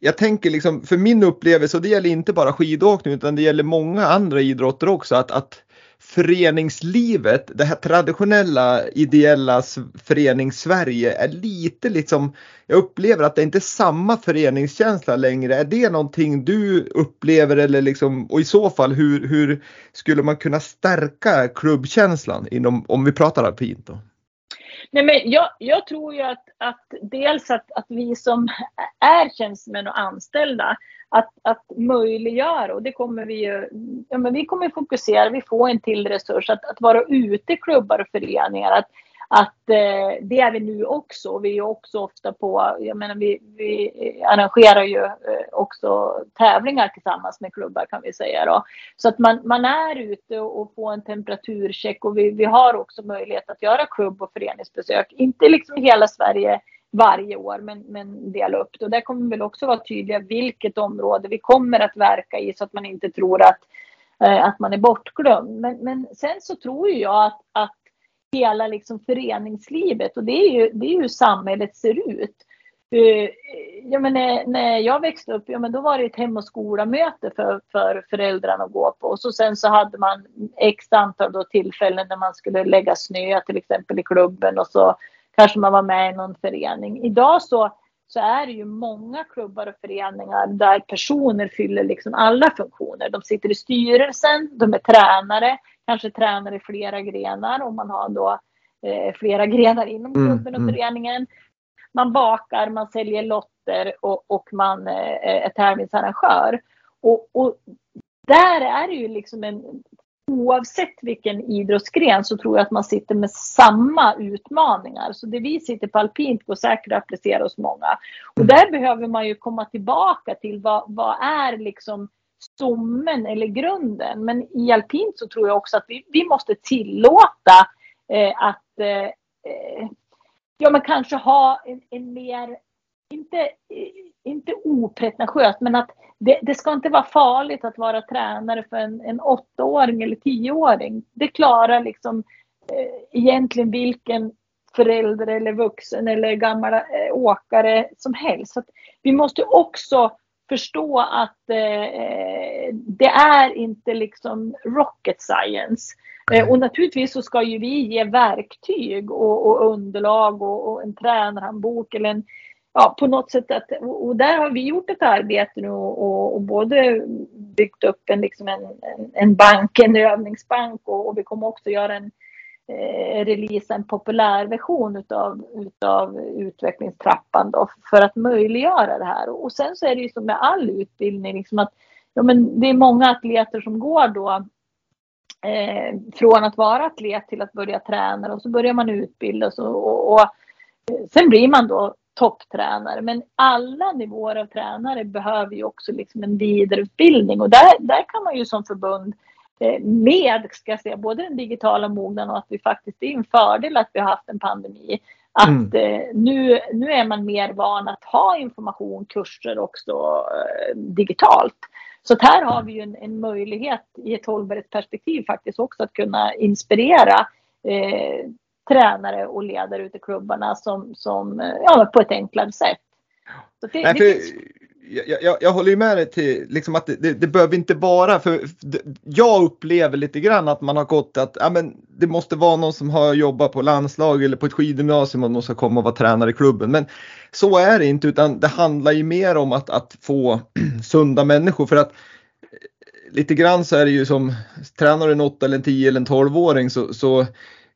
jag tänker liksom för min upplevelse och det gäller inte bara skidåkning utan det gäller många andra idrotter också att, att föreningslivet, det här traditionella ideella förenings-Sverige är lite liksom, jag upplever att det inte är samma föreningskänsla längre. Är det någonting du upplever eller liksom, och i så fall hur, hur skulle man kunna stärka klubbkänslan inom, om vi pratar alpint då? Nej, men jag, jag tror ju att, att dels att, att vi som är tjänstemän och anställda att, att möjliggöra och det kommer vi ju, ja men vi kommer fokusera, vi får en till resurs att, att vara ute i klubbar och föreningar, att, att eh, det är vi nu också. Vi är också ofta på, jag menar vi, vi arrangerar ju eh, också tävlingar tillsammans med klubbar kan vi säga då. Så att man, man är ute och, får en temperaturcheck och vi, vi har också möjlighet att göra klubb och föreningsbesök. Inte liksom hela Sverige varje år, men, men dela upp det. Och där kommer vi väl också vara tydliga vilket område vi kommer att verka i så att man inte tror att, eh, att man är bortglömd. Men, men sen så tror jag att, att hela liksom föreningslivet och det är ju, det är ju hur samhället ser ut. Uh, ja, men när, när jag växte upp, ja, men då var det ett hem och skola-möte för, för föräldrarna att gå på. Och så sen så hade man x antal då tillfällen när man skulle lägga snö till exempel i klubben och så kanske man var med i någon förening. Idag så, så är det ju många klubbar och föreningar där personer fyller liksom alla funktioner. De sitter i styrelsen, de är tränare, kanske tränare i flera grenar om man har då eh, flera grenar inom mm, klubben och mm. föreningen. Man bakar, man säljer lotter och, och man eh, är tävlingsarrangör. Och, och där är det ju liksom en oavsett vilken idrottsgren så tror jag att man sitter med samma utmaningar. Så det vi sitter på alpint går säkert att applicera hos många. Och där behöver man ju komma tillbaka till vad, vad är liksom stommen eller grunden. Men i alpint så tror jag också att vi, vi måste tillåta eh, att eh, eh ja, men kanske ha en, en mer, inte, inte opretentiöst, men att det, det, ska inte vara farligt att vara tränare för en, en åttaåring eller tioåring. Det klarar liksom eh, egentligen vilken förälder eller vuxen eller gammal eh, åkare som helst. Så vi måste också förstå att eh, eh, det är inte liksom rocket science. Eh, och naturligtvis så ska ju vi ge verktyg och, och underlag och, och, en tränarhandbok eller en, ja, på något sätt att, och där har vi gjort ett arbete nu och, och, både byggt upp en, liksom en, en, en bank, en övningsbank och, och vi kommer också göra en eh, release, en populärversion utav, utav utvecklingstrappan då, för att möjliggöra det här. Och sen så är det ju som med all utbildning, liksom att ja, men det är många atleter som går då eh, från att vara atlet till att börja träna och så börjar man utbilda och, och, och sen blir man då topptränare. Men alla nivåer av tränare behöver ju också liksom en vidareutbildning och där, där kan man ju som förbund eh, med, ska jag säga, både den digitala mognaden och att vi faktiskt, det är en fördel att vi har haft en pandemi. Att mm. eh, nu, nu är man mer van att ha information, kurser också eh, digitalt. Så här har vi ju en, en, möjlighet i ett hållbarhetsperspektiv faktiskt också att kunna inspirera eh, tränare och ledare ute i klubbarna som, som ja, på ett enklare sätt. Det, Nej, för, jag, jag, jag, håller ju med dig till liksom att det, det, det, behöver inte vara för jag upplever lite grann att man har gått att ja, men det måste vara någon som har jobbat på landslag eller på ett skidgymnasium och någon ska komma och vara tränare i klubben. Men så är det inte utan det handlar ju mer om att, att få sunda människor för att lite grann så är det ju som tränar du en 8 eller en 10 eller en 12-åring så, så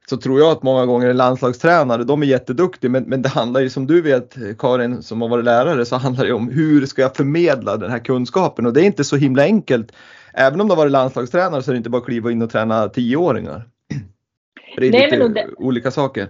så tror jag att många gånger en landslagstränare, de är jätteduktiga men, men det handlar ju som du vet Karin som har varit lärare så handlar det om hur ska jag förmedla den här kunskapen och det är inte så himla enkelt. Även om du har varit landslagstränare så är det inte bara att kliva in och träna tioåringar. Det är Nej, lite det... olika saker.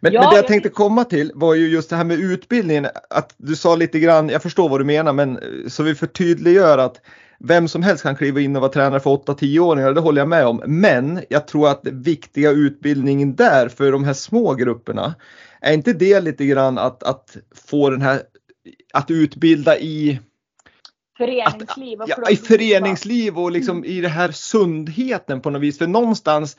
Men, ja, men det jag tänkte komma till var ju just det här med utbildningen. Att du sa lite grann, jag förstår vad du menar, men så vi förtydliggör att vem som helst kan kliva in och vara tränare för 8-10-åringar, det håller jag med om. Men jag tror att den viktiga utbildningen där för de här små grupperna, är inte det lite grann att, att få den här, att utbilda i Föreningsliv och ja, i föreningsliv och liksom mm. i det här sundheten på något vis. För någonstans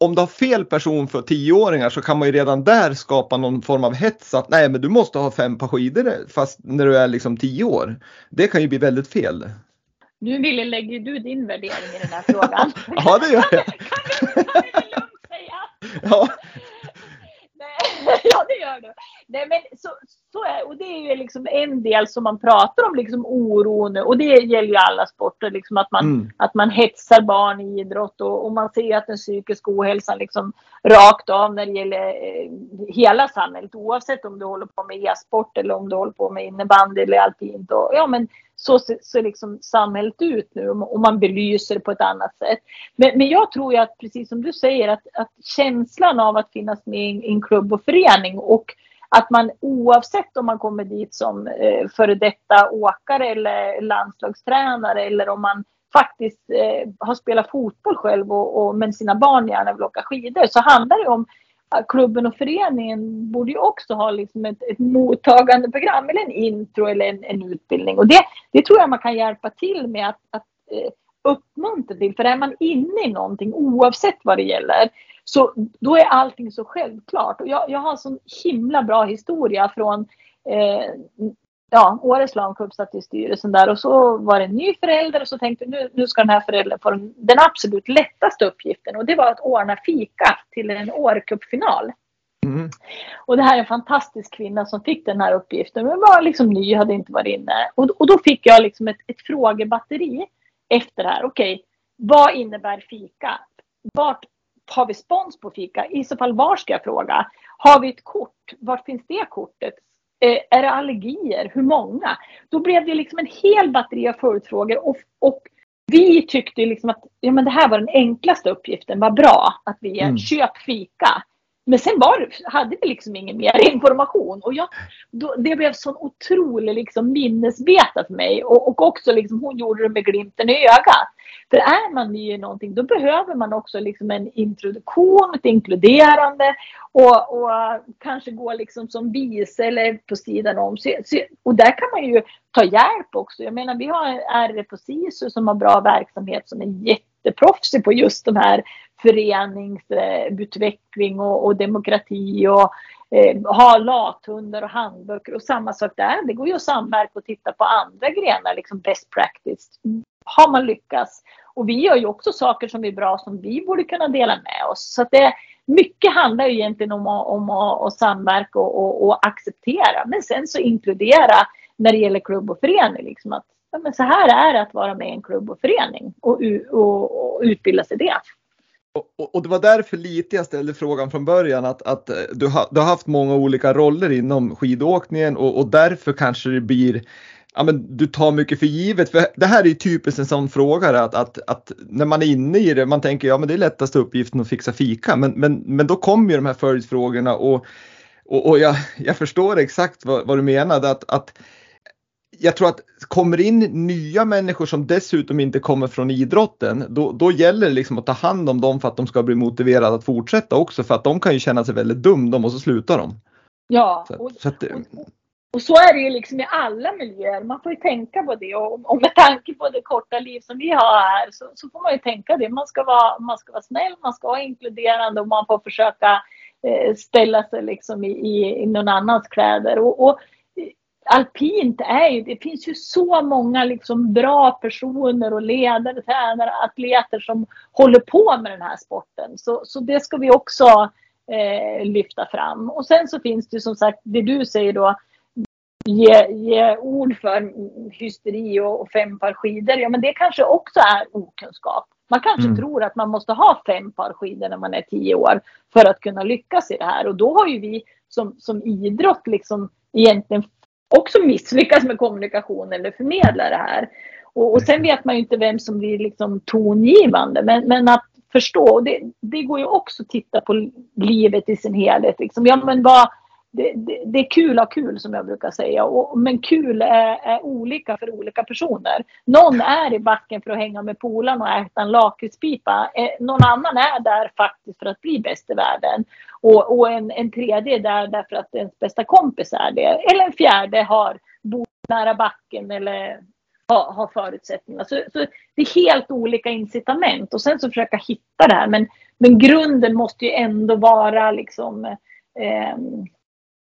om du har fel person för tioåringar så kan man ju redan där skapa någon form av hets att nej men du måste ha fem par skidor fast när du är liksom tio år. Det kan ju bli väldigt fel. Nu Wille lägger du din värdering i den här frågan. ja, det gör jag. Kan vi, kan vi lugnt säga? Ja. Nej, ja, det gör du. Nej, men så, så är, och det är ju liksom en del som man pratar om, liksom oron. Och det gäller ju alla sporter, liksom att, man, Mm. att man hetsar barn i idrott. Och, och man ser att den psykiska ohälsan liksom rakt av när det gäller eh, hela samhället. Oavsett om du håller på med e-sport eller om du håller på med innebandy eller alpint. Och, ja, men så ser liksom samhället ut nu och man belyser det på ett annat sätt. Men, men jag tror ju att, precis som du säger, att, att känslan av att finnas med i en klubb och förening och att man oavsett om man kommer dit som eh, före detta åkare eller landslagstränare eller om man faktiskt eh, har spelat fotboll själv och, och med sina barn gärna vill åka skidor så handlar det om klubben och föreningen borde ju också ha liksom ett, ett mottagandeprogram eller en intro eller en, en utbildning. Och det, det tror jag man kan hjälpa till med att, att eh, uppmuntra till. För är man inne i någonting oavsett vad det gäller så då är allting så självklart. Och jag, jag har en sån himla bra historia från eh, ja, Åre Slalomcup satt i styrelsen där och så var det en ny förälder och så tänkte nu, nu ska den här föräldern få den, den absolut lättaste uppgiften och det var att ordna fika till en Årecupfinal. Mm. Och det här är en fantastisk kvinna som fick den här uppgiften. Men var liksom ny, hade inte varit inne. Och, och då fick jag liksom ett, ett frågebatteri efter det här. Okej, vad innebär fika? Vart har vi spons på fika? I så fall var ska jag fråga? Har vi ett kort? Vart finns det kortet? Eh, är det allergier? Hur många? Då blev det liksom en hel batteri av följdfrågor och, och vi tyckte liksom att ja, men det här var den enklaste uppgiften. Vad bra att vi Mm. köp fika. Men sen var, det- hade vi liksom ingen mer information. Och jag, då, det blev sån otrolig liksom minnesbeta för mig. Och, och också liksom, hon gjorde det med glimten i ögat. För är man ny i någonting då behöver man också liksom en introduktion, ett inkluderande och, och kanske gå liksom som vice eller på sidan om. Så, så, och där kan man ju ta hjälp också. Jag menar vi har RF på SISU som har bra verksamhet som är jätteproffsig på just de här föreningsutveckling och, och demokrati och eh, ha lathundar och handböcker och samma sak där. Det går ju att samverka och titta på andra grenar, liksom best practice. Har man lyckats? Och vi gör ju också saker som är bra som vi borde kunna dela med oss. Så att det, mycket handlar ju egentligen om att, om att, att samverka och, och, och acceptera. Men sen så inkludera när det gäller klubb och förening. Liksom att, ja, men så här är det att vara med i en klubb och förening och, och, och utbilda sig i det. Och, och- det var därför lite jag ställde frågan från början att, att eh, du, har, du har haft många olika roller inom skidåkningen och, och därför kanske det blir Ja, men du tar mycket för givet. För det här är ju typiskt en sån fråga att, att, att när man är inne i det, man tänker ja men det är lättaste uppgiften att fixa fika. Men, men, men då kommer ju de här följdfrågorna och, och, och jag, jag förstår exakt vad, vad du menade. Att, att jag tror att kommer in nya människor som dessutom inte kommer från idrotten, då, då gäller det liksom att ta hand om dem för att de ska bli motiverade att fortsätta också för att de kan ju känna sig väldigt dum de och så slutar de. Ja, Så, och, så att, och, och så är det ju liksom i alla miljöer. Man får ju tänka på det. Och, och med tanke på det korta liv som vi har här så, så får man ju tänka det. Man ska, vara, man ska vara snäll, man ska vara inkluderande och man får försöka eh, ställa sig liksom i, i, i någon annans kläder. Och, och alpint är ju, det finns ju så många liksom bra personer och ledare, tränare, atleter som håller på med den här sporten. Så, så det ska vi också eh, lyfta fram. Och sen så finns det som sagt det du säger då, ge, ge ord för hysteri och, och fem par skidor. Ja men det kanske också är okunskap. Man kanske Mm. tror att man måste ha fem par skidor när man är tio år för att kunna lyckas i det här. Och då har ju vi som, som idrott liksom egentligen också misslyckas med kommunikation eller förmedla det här. Och, och sen vet man ju inte vem som blir liksom tongivande. Men, men att förstå, och det, det går ju också att titta på livet i sin helhet. Liksom. Ja, men vad, det, det, det är kul att ha kul som jag brukar säga. Och, men kul är, är olika för olika personer. Någon är i backen för att hänga med polarna och äta en lakritspipa. Eh, någon annan är där faktiskt för att bli bäst i världen. Och, och en, en tredje är där därför att ens bästa kompis är det. Eller en fjärde har bott nära backen eller har, har förutsättningar. Så, så det är helt olika incitament och sen så försöka hitta det här. Men, men grunden måste ju ändå vara liksom eh,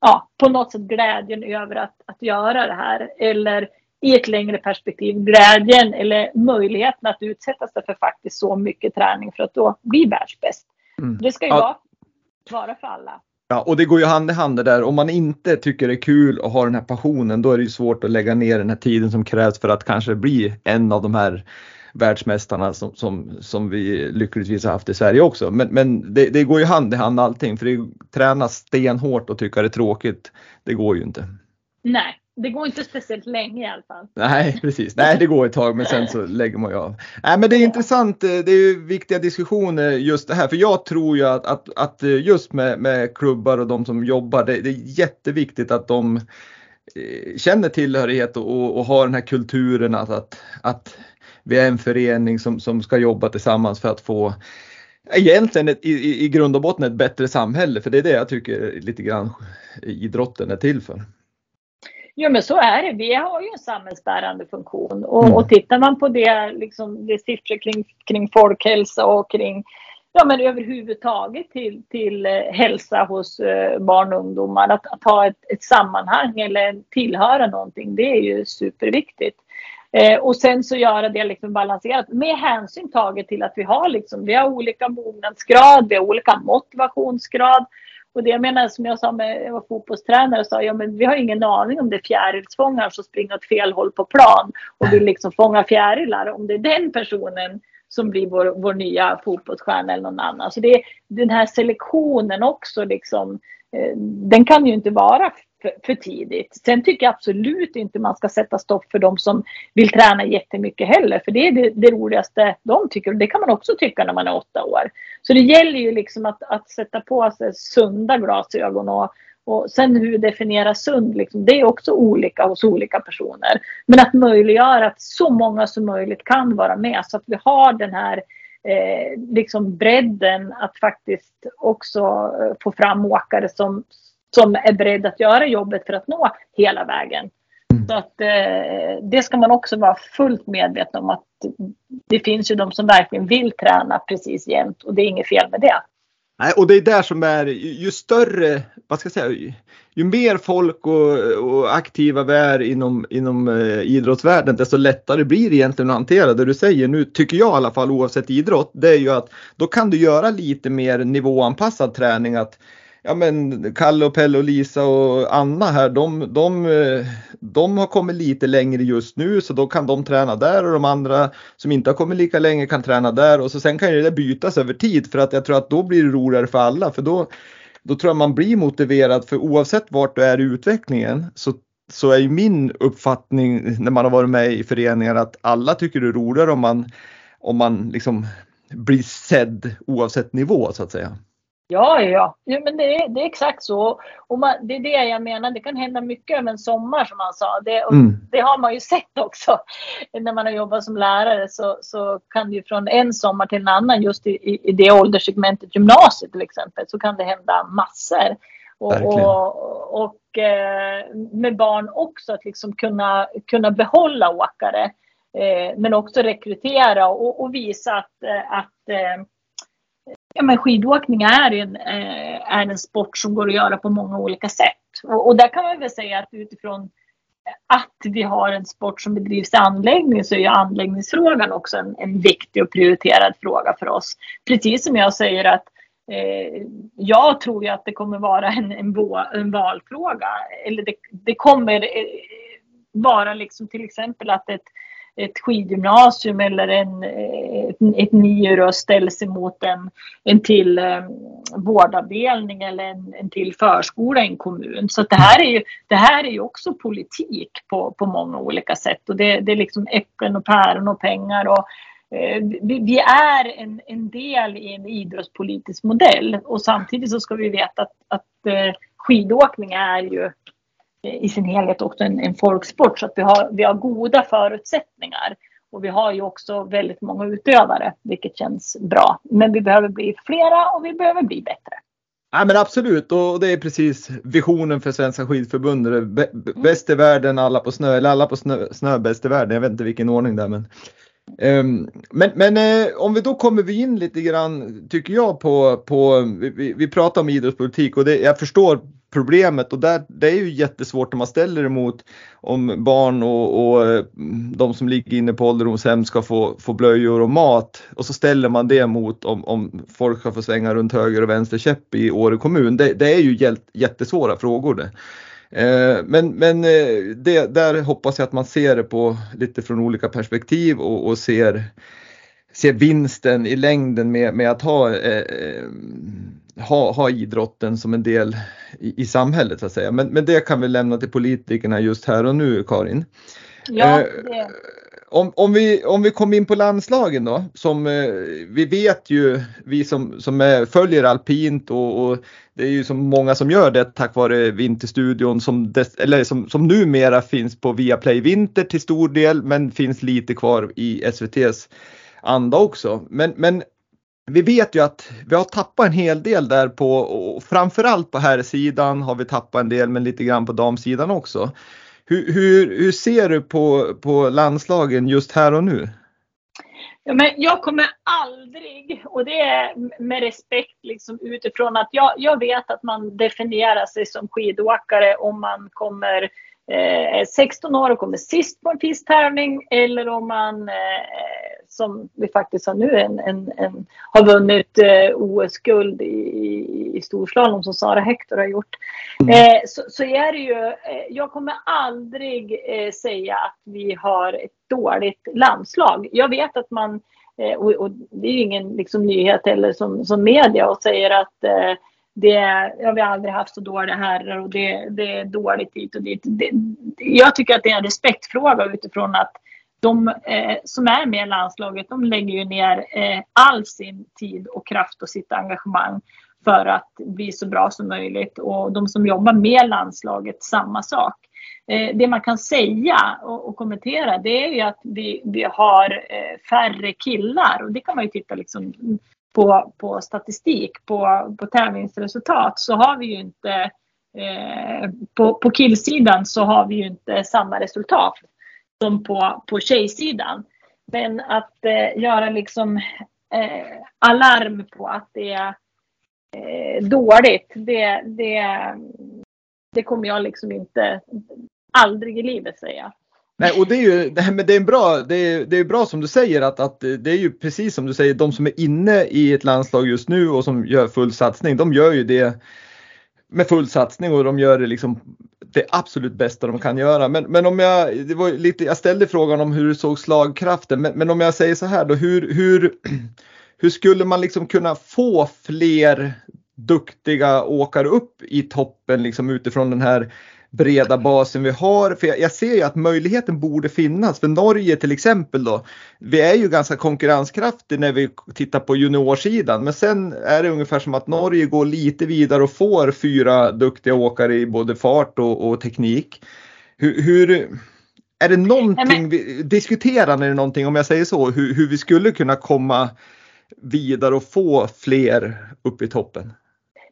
ja, på något sätt glädjen över att, att göra det här. Eller i ett längre perspektiv glädjen eller möjligheten att utsätta sig för faktiskt så mycket träning för att då bli världsbäst. Mm. Det ska ju vara, vara för alla. Ja, och det går ju hand i hand det där. Om man inte tycker det är kul och har den här passionen, då är det ju svårt att lägga ner den här tiden som krävs för att kanske bli en av de här världsmästarna som, som, som vi lyckligtvis har haft i Sverige också. Men, men det, det går ju hand i hand allting för det träna stenhårt och tycka det är tråkigt, det går ju inte. Nej, det går inte speciellt länge i alla fall. Nej, precis. Nej, det går ett tag men sen så lägger man ju av. Nej, men det är intressant. Det är ju viktiga diskussioner just det här. För jag tror ju att, att, att just med, med klubbar och de som jobbar, det, det är jätteviktigt att de eh, känner tillhörighet och, och har den här kulturen att, att, att vi är en förening som, som ska jobba tillsammans för att få egentligen ett, i, i grund och botten ett bättre samhälle. För det är det jag tycker lite grann idrotten är till för. Jo men så är det. Vi har ju en samhällsbärande funktion och, mm. och tittar man på det, liksom, det siffror kring, kring folkhälsa och kring ja, men överhuvudtaget till, till eh, hälsa hos eh, barn och ungdomar. Att, att ha ett, ett sammanhang eller tillhöra någonting, det är ju superviktigt. Eh, och sen så göra det liksom balanserat med hänsyn taget till att vi har, liksom, vi har olika mognadsgrad, vi har olika motivationsgrad. Och det jag menar som jag sa med jag var fotbollstränare sa ja men vi har ingen aning om det är fjärilsfångare som springer åt fel håll på plan och vill liksom fånga fjärilar. Om det är den personen som blir vår, vår nya fotbollsstjärna eller någon annan. Så det är den här selektionen också liksom. Eh, den kan ju inte vara för, för, tidigt. Sen tycker jag absolut inte man ska sätta stopp för de som vill träna jättemycket heller. För det är det, det roligaste de tycker. Och det kan man också tycka när man är åtta år. Så det gäller ju liksom att, att sätta på sig sunda glasögon och, och sen hur vi definierar sund, liksom, det är också olika hos olika personer. Men att möjliggöra att så många som möjligt kan vara med så att vi har den här eh, liksom bredden att faktiskt också eh, få fram åkare som, som är beredda att göra jobbet för att nå hela vägen. Mm. Så att eh, det ska man också vara fullt medveten om att det finns ju de som verkligen vill träna precis jämt och det är inget fel med det. Nej, och det är där som är ju större, vad ska jag säga, ju mer folk och, och aktiva vi är inom, inom eh, idrottsvärlden desto lättare blir det egentligen att hantera det du säger nu tycker jag i alla fall oavsett idrott. Det är ju att då kan du göra lite mer nivåanpassad träning att ja men Kalle och Pelle och Lisa och Anna här, de, de, de har kommit lite längre just nu så då kan de träna där och de andra som inte har kommit lika länge kan träna där och så sen kan ju det bytas över tid för att jag tror att då blir det roligare för alla för då, då tror jag man blir motiverad för oavsett vart du är i utvecklingen så så är ju min uppfattning när man har varit med i föreningar att alla tycker det är roligare om man, om man liksom blir sedd oavsett nivå så att säga. Ja, ja, ja. men det är, det är exakt så. Och man, det är det jag menar. Det kan hända mycket över en sommar som man sa. Det, mm. det har man ju sett också. När man har jobbat som lärare så, så kan det ju från en sommar till en annan just i, i det ålderssegmentet gymnasiet till exempel så kan det hända massor. Och, och, och eh, med barn också att liksom kunna, kunna behålla åkare. Eh, men också rekrytera och, och visa att, eh, att Ja, men skidåkning är en, eh, är en sport som går att göra på många olika sätt. Och, och där kan man väl säga att utifrån att vi har en sport som bedrivs i anläggning så är ju anläggningsfrågan också en, en viktig och prioriterad fråga för oss. Precis som jag säger att eh, jag tror ju att det kommer vara en, en, en valfråga. Eller det, det kommer eh, vara liksom till exempel att ett ett skidgymnasium eller en, ett, ett NIU ställs emot en, en till eh, vårdavdelning eller en, en till förskola i en kommun. Så det här är ju, det här är ju också politik på, på många olika sätt och det, det är liksom äpplen och päron och pengar och eh, vi, vi är en, en del i en idrottspolitisk modell och samtidigt så ska vi veta att, att eh, skidåkning är ju i sin helhet också en, en folksport så att vi har, vi har goda förutsättningar. Och vi har ju också väldigt många utövare, vilket känns bra. Men vi behöver bli flera och vi behöver bli bättre. Ja, men absolut och det är precis visionen för Svenska skidförbundet. Bäst i världen, alla på snö, eller alla på snö, snö bäst i världen. Jag vet inte vilken ordning det är men. Ehm, men, men eh, om vi då kommer vi in lite grann tycker jag på, på vi, vi pratar om idrottspolitik och det, jag förstår problemet och där, det är ju jättesvårt om man ställer emot om barn och, och eh, de som ligger inne på ålderdomshem ska få, få blöjor och mat och så ställer man det mot om, om folk ska få svänga runt höger och vänster käpp i Åre kommun. Det, det är ju jättesvåra frågor det. Eh, men, men det, där hoppas jag att man ser det på lite från olika perspektiv och, och ser ser vinsten i längden med, med att ha, eh, ha, ha idrotten som en del i, i, samhället så att säga. Men, men det kan vi lämna till politikerna just här och nu Karin. Ja, eh, det. Om, om, vi, om vi kommer in på landslagen då, som eh, vi vet ju, vi som, som är, följer alpint och, och, det är ju så många som gör det tack vare Vinterstudion som, des, eller som, som numera finns på Viaplay Vinter till stor del men finns lite kvar i SVTs anda också. Men, men vi vet ju att vi har tappat en hel del där på och framförallt på här sidan har vi tappat en del men lite grann på damsidan också. Hur, hur, hur ser du på, på landslagen just här och nu? Ja, men jag kommer aldrig, och det är med respekt liksom utifrån att jag, jag vet att man definierar sig som skidåkare om man kommer eh, 16 år och kommer sist på en pisttävling eller om man eh, som vi faktiskt har nu en, en, en har vunnit eh, OS-guld i, i storslalom som Sara Hector har gjort. Mm. Eh, så, så är det ju, eh, jag kommer aldrig eh, säga att vi har ett dåligt landslag. Jag vet att man, eh, och, och, det är ju ingen liksom, nyhet heller som, som media och säger att eh, det, ja, vi har aldrig haft så dåliga herrar och det, det är dåligt hit och dit. Det, jag tycker att det är en respektfråga utifrån att de eh, som är med i landslaget, de lägger ju ner eh, all sin tid och kraft och sitt engagemang för att bli så bra som möjligt. Och de som jobbar med landslaget, samma sak. Eh, det man kan säga och, kommentera, det är ju att vi, vi har eh, färre killar. Och det kan man ju titta liksom på, på statistik, på, på tävlingsresultat, så har vi ju inte eh, på, på killsidan så har vi ju inte samma resultat som på, på tjejsidan. Men att eh, göra liksom eh, alarm på att det är eh, dåligt, det, det, det kommer jag liksom inte, aldrig i livet säga. Nej, och det är ju men det är bra, det är, det är bra som du säger att, att det är ju precis som du säger, de som är inne i ett landslag just nu och som gör full satsning, de gör ju det med full satsning och de gör det liksom det absolut bästa de kan göra. Men, men om jag, det var lite, jag ställde frågan om hur du såg slagkraften, men, men om jag säger så här då, hur, hur, hur skulle man liksom kunna få fler duktiga åkare upp i toppen liksom utifrån den här breda basen vi har. För jag, jag, ser ju att möjligheten borde finnas. För Norge till exempel då. Vi är ju ganska konkurrenskraftiga när vi tittar på juniorsidan. Men sen är det ungefär som att Norge går lite vidare och får fyra duktiga åkare i både fart och, och teknik. Hur, hur, är det någonting, vi, diskuterar ni någonting om jag säger så, hur, hur vi skulle kunna komma vidare och få fler upp i toppen?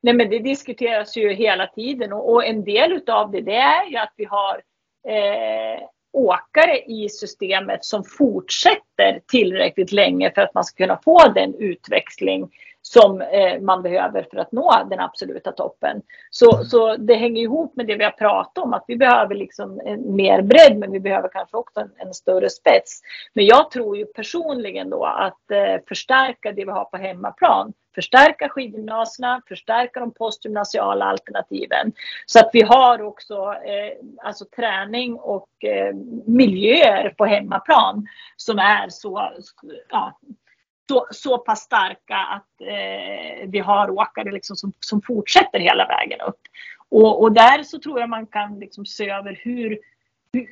Nej men det diskuteras ju hela tiden och, och en del utav det, det är ju att vi har eh, åkare i systemet som fortsätter tillräckligt länge för att man ska kunna få den utväxling som eh, man behöver för att nå den absoluta toppen. Så, så det hänger ihop med det vi har pratat om, att vi behöver liksom en mer bredd, men vi behöver kanske också en, en större spets. Men jag tror ju personligen då att eh, förstärka det vi har på hemmaplan, förstärka skidgymnasierna, förstärka de postgymnasiala alternativen. Så att vi har också eh, alltså träning och eh, miljöer på hemmaplan som är så, ja, så, så pass starka att eh, vi har åkare liksom som, som fortsätter hela vägen upp. Och, och där så tror jag man kan liksom se över hur, hur,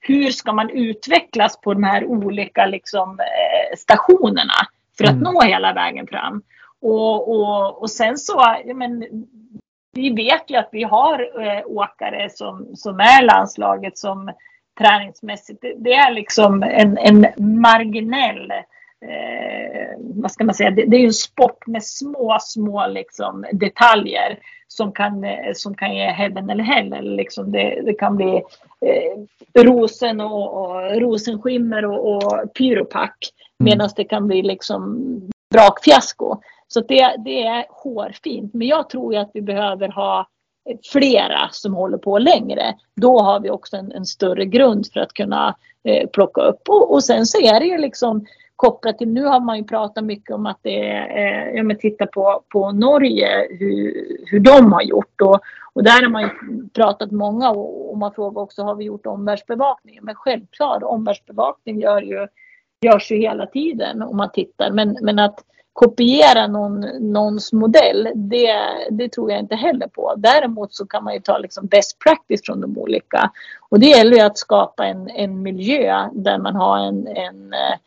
hur ska man utvecklas på de här olika liksom, eh, stationerna för att mm. nå hela vägen fram. Och, och, och sen så, ja, men, vi vet ju att vi har eh, åkare som, som är landslaget som träningsmässigt, det, det är liksom en, en marginell eh, vad ska man säga, det, det, är ju en sport med små, små liksom, detaljer som kan, eh, som kan ge heaven eller hell. Liksom det, det kan bli eh, rosen och, och rosenskimmer och, och pyropack. Mm. Medan det kan bli liksom brakfiasko. Så det, det är hårfint. Men jag tror ju att vi behöver ha flera som håller på längre. Då har vi också en, en större grund för att kunna eh, plocka upp. Och, och, sen så är det ju liksom kopplat till, nu har man ju pratat mycket om att det är, eh, ja men titta på, på Norge, hur, hur de har gjort. Och, och där har man ju pratat många och, och man frågar också, har vi gjort omvärldsbevakning? Men självklart, omvärldsbevakning gör ju, görs ju hela tiden om man tittar. Men, men att kopiera någon, någons modell, det, det tror jag inte heller på. Däremot så kan man ju ta liksom best practice från de olika. Och det gäller ju att skapa en, en miljö där man har en, en, eh,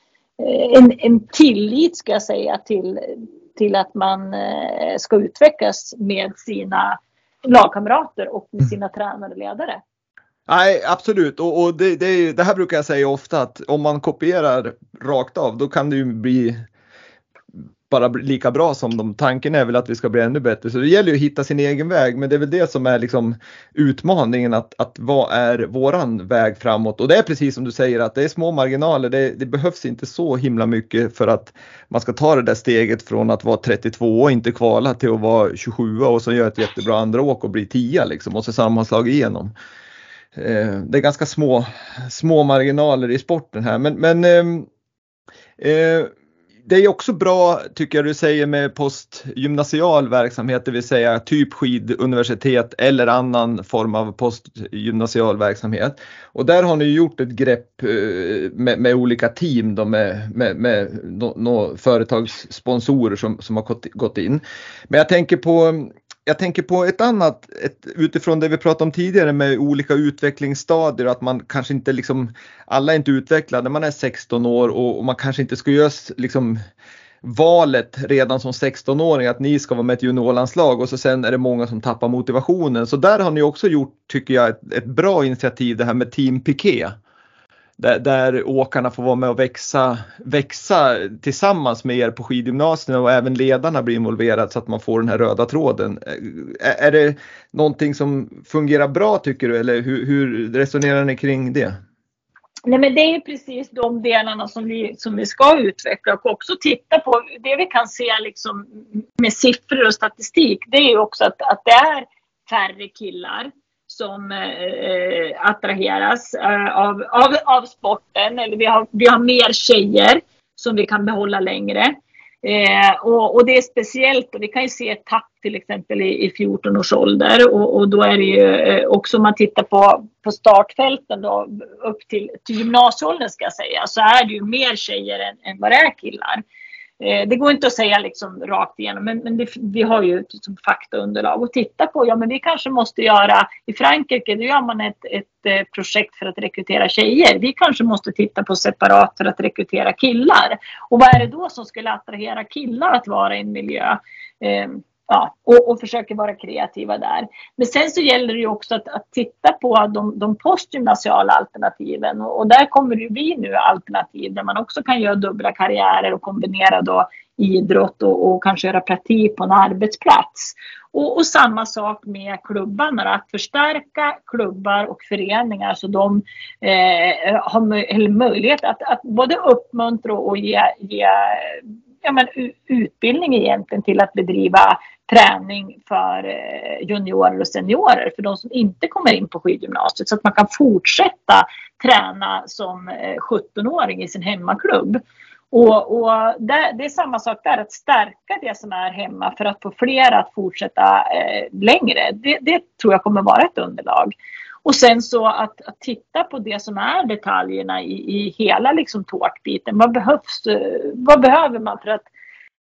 en, en tillit ska jag säga till, till att man eh, ska utvecklas med sina lagkamrater och med mm. sina tränare och ledare. Nej, absolut. Och, och det, det, det, här brukar jag säga ofta att om man kopierar rakt av då kan det ju bli bara lika bra som dem. Tanken är väl att vi ska bli ännu bättre. Så det gäller ju att hitta sin egen väg. Men det är väl det som är liksom utmaningen att, att vad är våran väg framåt? Och det är precis som du säger att det är små marginaler. Det, det behövs inte så himla mycket för att man ska ta det där steget från att vara 32 och inte kvala till att vara 27 och så göra ett jättebra andra åk och bli 10 liksom och så sammanslag igenom. Eh, det är ganska små, små marginaler i sporten här men, men ehm, eh, eh, det är också bra, tycker jag du säger, med postgymnasial verksamhet, det vill säga typ skiduniversitet eller annan form av postgymnasial verksamhet. Och där har ni gjort ett grepp eh, med, med olika team då med, med, med no, no företagssponsorer som, som har gått, gått in. Men jag tänker på jag tänker på ett annat, ett, utifrån det vi pratade om tidigare med olika utvecklingsstadier, att man kanske inte liksom, alla är inte utvecklade, man är 16 år och, och man kanske inte ska göra liksom valet redan som 16-åring att ni ska vara med i ett juniorlandslag och så sen är det många som tappar motivationen. Så där har ni också gjort, tycker jag, ett, ett bra initiativ det här med Team Piqué där, där åkarna får vara med och växa, växa tillsammans med er på skidgymnasierna och även ledarna blir involverade så att man får den här röda tråden. Är, är det någonting som fungerar bra tycker du eller hur, hur resonerar ni kring det? Nej, men det är precis de delarna som vi, som vi ska utveckla och också titta på. Det vi kan se liksom med siffror och statistik, det är ju också att, att det är färre killar som eh, attraheras eh, av, av, av sporten. Eller vi har, vi har mer tjejer som vi kan behålla längre. Eh, och, och, det är speciellt och vi kan ju se ett tapp till exempel i, i 14 års ålder och, och, då är det ju eh, också om man tittar på, på startfälten då upp till, till gymnasieåldern ska jag säga så är det ju mer tjejer än, än vad det är killar. Eh, det går inte att säga liksom rakt igenom, men, men det, vi har ju liksom faktaunderlag att titta på. Ja, men vi kanske måste göra, i Frankrike då gör man ett, ett eh, projekt för att rekrytera tjejer. Vi kanske måste titta på separat för att rekrytera killar. Och vad är det då som skulle attrahera killar att vara i en miljö? Eh, Ja, och, och försöker vara kreativa där. Men sen så gäller det ju också att, att titta på de, de postgymnasiala alternativen och, och, där kommer det ju bli nu alternativ där man också kan göra dubbla karriärer och kombinera då idrott och, och kanske göra praktik på en arbetsplats. Och, och, samma sak med klubbarna, att förstärka klubbar och föreningar så de eh, har möjlighet att, att både uppmuntra och ge, ge ja, men, utbildning egentligen till att bedriva träning för eh, juniorer och seniorer för de som inte kommer in på skidgymnasiet så att man kan fortsätta träna som eh, 17-åring i sin hemmaklubb. Och, och det, det, är samma sak där, att stärka det som är hemma för att få fler att fortsätta eh, längre. Det, det, tror jag kommer vara ett underlag. Och sen så att, att titta på det som är detaljerna i, i hela liksom tårtbiten. Vad behövs? Vad behöver man för att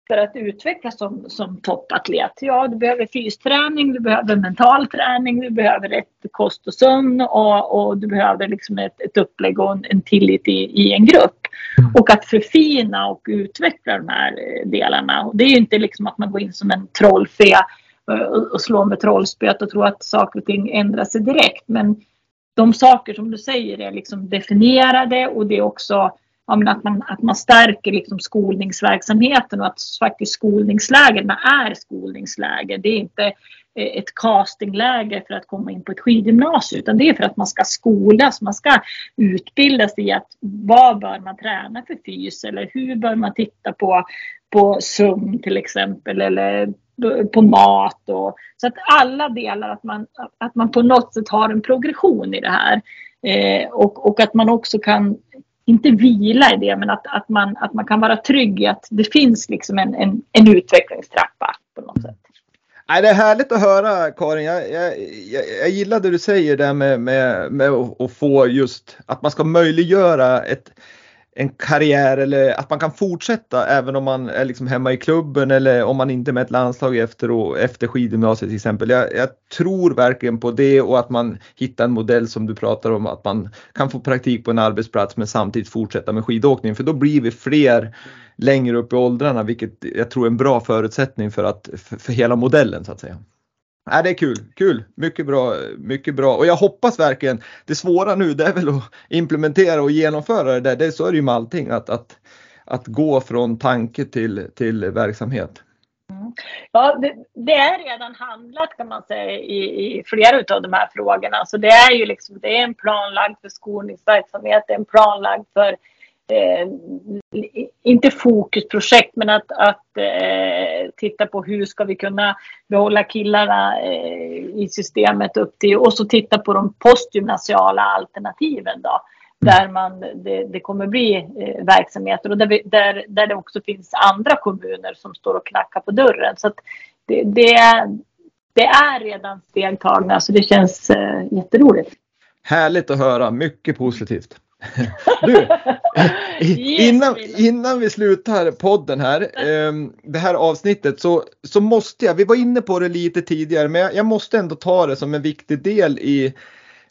för att utvecklas som, som toppatlet? Ja, du behöver fysträning, du behöver mental träning, du behöver rätt kost och sömn och, och du behöver liksom ett, ett upplägg och en, en tillit i, i en grupp. Mm. Och att förfina och utveckla de här eh, delarna. Det är ju inte liksom att man går in som en trollfe eh, Eh, och slå med trollspöet och tro att saker och ting ändrar sig direkt. Men de saker som du säger är liksom definierade och det är också att, man, att man stärker liksom skolningsverksamheten och att faktiskt skolningslägren är skolningsläge. Det är inte eh, ett castingläge för att komma in på ett skidgymnasium utan det är för att man ska skolas, man ska utbildas i att vad bör man träna för fys eller hur bör man titta på, på sömn till exempel eller på mat. Och, så att alla delar, att man, att man på något sätt har en progression i det här. Eh, och, och att man också kan, inte vila i det, men att, att, man, att man kan vara trygg i att det finns liksom en, en, en utvecklingstrappa på något sätt. Nej, det är härligt att höra Karin. Jag, jag, jag, jag gillar det du säger där med, med, med att få just att man ska möjliggöra ett, en karriär eller att man kan fortsätta även om man är liksom hemma i klubben eller om man inte är med ett landslag efter, och, efter skidgymnasiet till exempel. Jag, jag, tror verkligen på det och att man hittar en modell som du pratar om att man kan få praktik på en arbetsplats men samtidigt fortsätta med skidåkning för då blir vi fler längre upp i åldrarna vilket jag tror är en bra förutsättning för, att, för, för hela modellen så att säga. Nej, det är kul, kul, mycket bra, mycket bra och jag hoppas verkligen det svåra nu det är väl att implementera och genomföra det där. Det, så är det ju med allting att, att, att gå från tanke till, till verksamhet. Mm. Ja, det, det, är redan handlat kan man säga i, i flera av de här frågorna. Så det är ju liksom, det är en planlagd för skolningsverksamhet, det är en planlagd för eh, inte fokusprojekt, men att, att eh, titta på hur ska vi kunna behålla killarna eh, i systemet upp till och så titta på de postgymnasiala alternativen då. Där man, det, det kommer bli eh, verksamheter och där, vi, där, där det också finns andra kommuner som står och knackar på dörren. Så det, det, det är redan steg tagna så det känns eh, jätteroligt. Härligt att höra, mycket positivt. Du, innan, innan vi slutar podden här, ehm, det här avsnittet så, så måste jag, vi var inne på det lite tidigare, men jag, måste ändå ta det som en viktig del i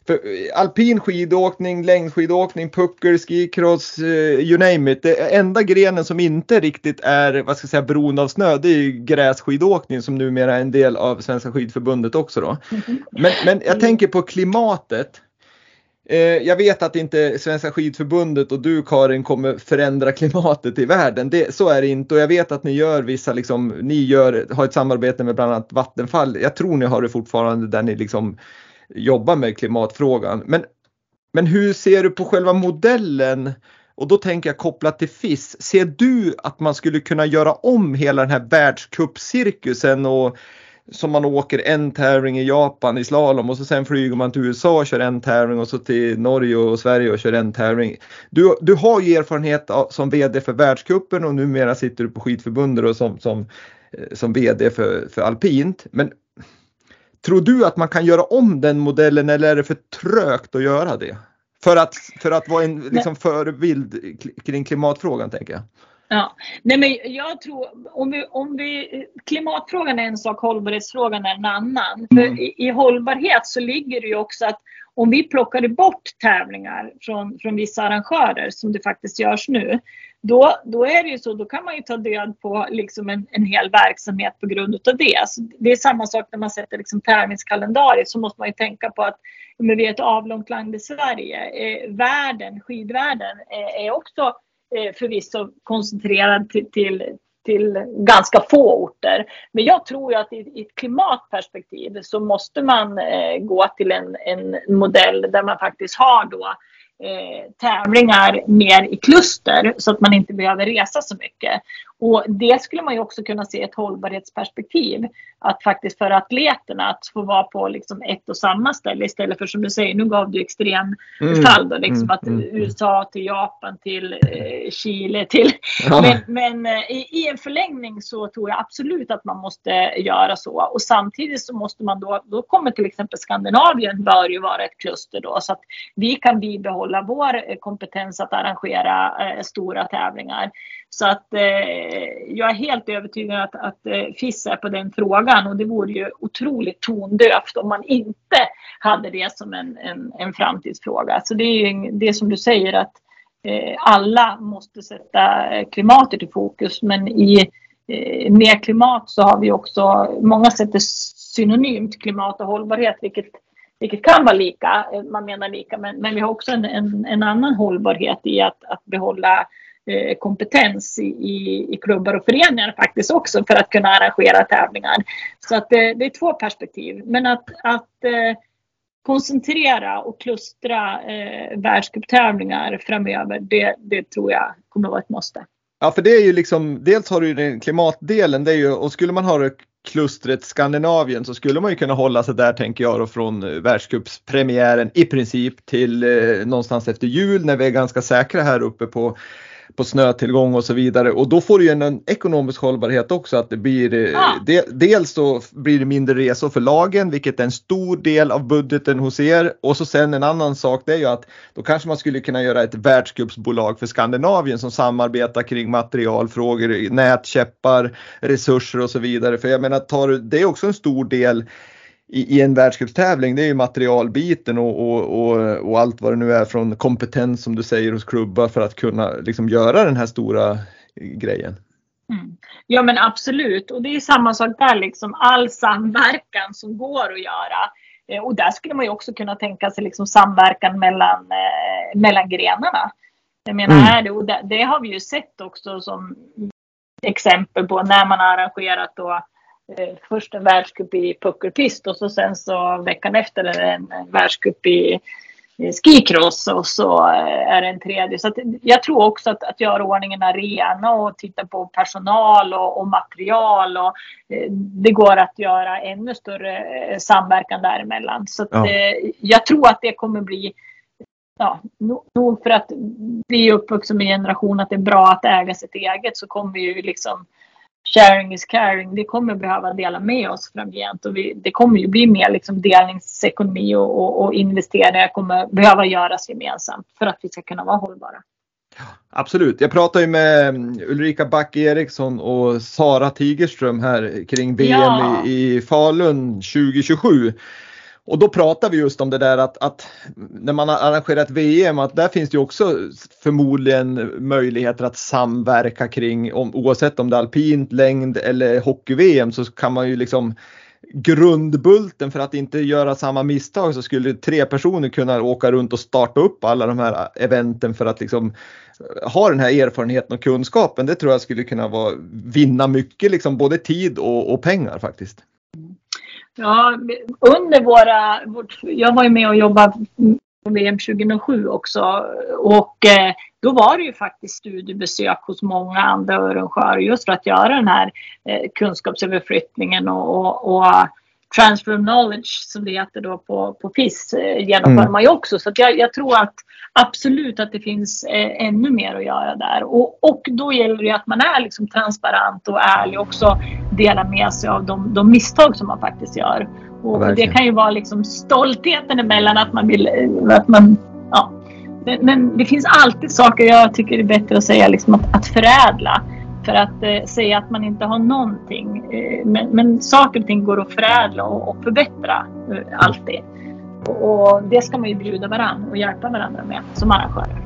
för alpin skidåkning, längdskidåkning, puckel, skicross, uh, you name it. Det enda grenen som inte riktigt är, vad ska jag säga, beroende av snö, det är ju grässkidåkning som numera är en del av Svenska skidförbundet också då. Mm-hmm. Men, men jag tänker på klimatet. Eh, jag vet att inte Svenska skidförbundet och du Karin kommer förändra klimatet i världen. Det, så är det inte och jag vet att ni gör vissa, liksom, ni gör, har ett samarbete med bland annat Vattenfall. Jag tror ni har det fortfarande där ni liksom jobbar med klimatfrågan. Men, men hur ser du på själva modellen? Och då tänker jag kopplat till FIS. Ser du att man skulle kunna göra om hela den här världscupcirkusen och som man åker en tävling i Japan i slalom och så sen flyger man till USA och kör en tävling och så till Norge och Sverige och kör en tävling. Du, du har ju erfarenhet som VD för världskuppen och numera sitter du på skidförbundet och som, som, eh, som VD för, för alpint. Men tror du att man kan göra om den modellen eller är det för trögt att göra det? För att, för att vara en liksom, förebild kring klimatfrågan tänker jag. Ja, nej men jag tror om vi, om vi, klimatfrågan är en sak, hållbarhetsfrågan är en annan. Mm. För i, i, hållbarhet så ligger det ju också att om vi plockade bort tävlingar från, från vissa arrangörer som det faktiskt görs nu. Då, då är det ju så, då kan man ju ta död på liksom en, en hel verksamhet på grund av det. Så det är samma sak när man sätter liksom tävlingskalendariet så måste man ju tänka på att men vi är ett avlångt land i Sverige. Eh, världen, skidvärlden är, är också eh, förvisso koncentrerad till, till, till ganska få orter. Men jag tror ju att i, i ett klimatperspektiv så måste man eh, gå till en, en modell där man faktiskt har då eh, tävlingar mer i kluster så att man inte behöver resa så mycket. Och det skulle man ju också kunna se ett hållbarhetsperspektiv. Att faktiskt för atleterna att få vara på liksom ett och samma ställe istället för som du säger, nu gav du extremfall mm. då, liksom mm. att mm. USA till Japan till eh, Chile till. Ja. Men, men eh, i, i, en förlängning så tror jag absolut att man måste göra så. Och samtidigt så måste man då, då kommer till exempel Skandinavien bör ju vara ett kluster då så att vi kan bibehålla vår eh, kompetens att arrangera eh, stora tävlingar. Så att eh, jag är helt övertygad att, att eh, FIS är på den frågan. Och det vore ju otroligt tondövt om man inte hade det som en, en, en framtidsfråga. Så det är ju det som du säger att eh, alla måste sätta klimatet i fokus. Men i eh, med klimat så har vi också, många sätter synonymt klimat och hållbarhet vilket vilket kan vara lika, eh, man menar lika, men, men vi har också en, en, en annan hållbarhet i att, att behålla Eh, Eh, kompetens i, i, klubbar och föreningar faktiskt också för att kunna arrangera tävlingar. Så att det, det är två perspektiv. Men att, att eh, koncentrera och klustra eh, världscuptävlingar framöver, det, det tror jag kommer vara ett måste. Ja, för det är ju liksom, dels har du ju den klimatdelen, det är ju, och skulle man ha det klustret Skandinavien så skulle man ju kunna hålla sig där tänker jag då från världscupspremiären i princip till eh, någonstans efter jul när vi är ganska säkra här uppe på på snötillgång och så vidare. Och då får du ju en, ekonomisk hållbarhet också att det blir ja. de, dels så blir det mindre resor för lagen vilket är en stor del av budgeten hos er. Och så sen en annan sak det är ju att då kanske man skulle kunna göra ett världscupsbolag för Skandinavien som samarbetar kring materialfrågor, nätkäppar, resurser och så vidare. För jag menar tar det är också en stor del i, i en världscupstävling det är ju materialbiten och, och, och, och, allt vad det nu är från kompetens som du säger hos klubbar för att kunna liksom göra den här stora grejen. Mm. Ja men absolut och det är samma sak där liksom all samverkan som går att göra. Eh, och där skulle man ju också kunna tänka sig liksom samverkan mellan, eh, mellan grenarna. Jag menar, mm. är det, och det, har vi ju sett också som exempel på när man har arrangerat då eh, först en världscup i puckelpist och så sen så veckan efter en, en världscup i, skicross och så eh, är det en tredje. Så jag tror också att, att göra ordningen arena och titta på personal och, och material och eh, det går att göra ännu större eh, samverkan däremellan. Så ja. eh, jag tror att det kommer bli ja, nog för att vi är uppvuxna med en generation att det är bra att äga sitt eget så kommer vi ju liksom sharing is caring. Vi kommer behöva dela med oss framgent och vi, det kommer ju bli mer liksom delningsekonomi och, och, och investeringar kommer behöva göras gemensamt för att vi ska kunna vara hållbara. Absolut. Jag pratade ju med Ulrika Back Eriksson och Sara Tigerström här kring VM ja. i, i Falun 2027. Och då pratar vi just om det där att, att när man har arrangerat VM att där finns det ju också förmodligen möjligheter att samverka kring om, oavsett om det är alpint, längd eller hockey-VM så kan man ju liksom grundbulten för att inte göra samma misstag så skulle tre personer kunna åka runt och starta upp alla de här eventen för att liksom ha den här erfarenheten och kunskapen. Det tror jag skulle kunna vara, vinna mycket, liksom både tid och, och pengar faktiskt. Ja, under våra... Vårt, jag var ju med och jobbade på VM 2007 också. Och eh, då var det ju faktiskt studiebesök hos många andra arrangörer just för att göra den här eh, kunskapsöverflyttningen och, och, och transfer of knowledge som det heter då på, på FIS eh, genomför mm. man ju också. Så jag, jag, tror att absolut att det finns eh, ännu mer att göra där. Och, och då gäller det att man är liksom transparent och ärlig och också delar med sig av de, de misstag som man faktiskt gör. Och ja, det kan ju vara liksom stoltheten emellan att man vill, eh, att man, ja. Men, men det finns alltid saker jag tycker är bättre att säga liksom att, att förädla för att eh, säga att man inte har någonting. Eh, men, men saker och ting går att förädla och, och förbättra eh, alltid. Och, och, det ska man ju bjuda varandra och hjälpa varandra med som arrangörer.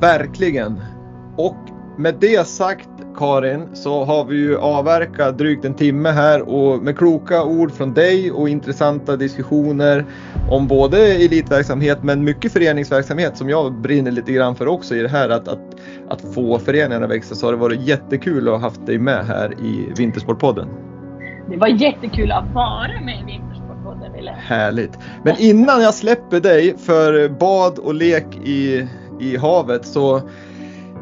Verkligen. Och med det sagt Karin så har vi ju avverkat drygt en timme här och med kloka ord från dig och intressanta diskussioner om både elitverksamhet men mycket föreningsverksamhet som jag brinner lite grann för också i det här att, att, att få föreningarna att växa så har det varit jättekul att ha haft dig med här i Vintersportpodden. Det var jättekul att vara med i Vintersportpodden Wille. Härligt. Men innan jag släpper dig för bad och lek i, i havet så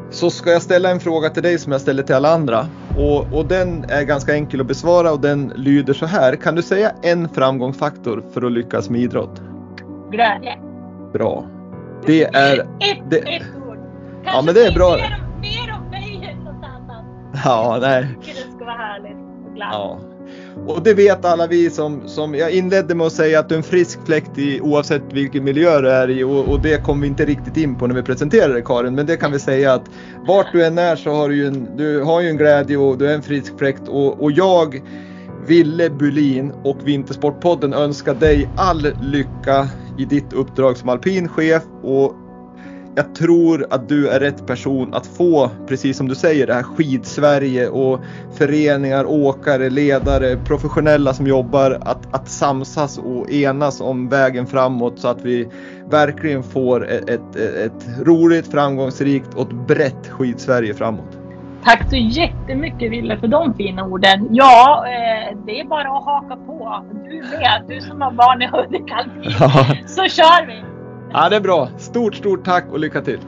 så ska jag ställa en fråga till dig som jag ställer till alla andra. Och, och, den är ganska enkel att besvara och den lyder så här. Kan du säga en framgångsfaktor för att lyckas med idrott? Glädje. Bra. Det är... Ett, det, ett ord. Kanske ja, men det är bra. Mer, mer om mig än något annat. Ja, nej. Jag tycker det ska vara härligt och glatt. Ja. Och det vet alla vi som, som jag inledde med att säga att du är en frisk fläkt i oavsett vilken miljö du är i och, och, det kom vi inte riktigt in på när vi presenterade dig Karin. Men det kan vi säga att vart du än är så har du ju en, du har ju en glädje och du är en frisk fläkt och, och jag Ville Bulin och Vintersportpodden önskar dig all lycka i ditt uppdrag som alpinchef och jag tror att du är rätt person att få, precis som du säger, det här skidsverige och föreningar, åkare, ledare, professionella som jobbar att, att samsas och enas om vägen framåt så att vi verkligen får ett, ett, ett roligt, framgångsrikt och ett brett skidsverige framåt. Tack så jättemycket Wille för de fina orden. Ja, eh, det är bara att haka på. Du med, du som har barn i Hudik Så kör vi! Ja, det är bra. Stort, stort tack och lycka till!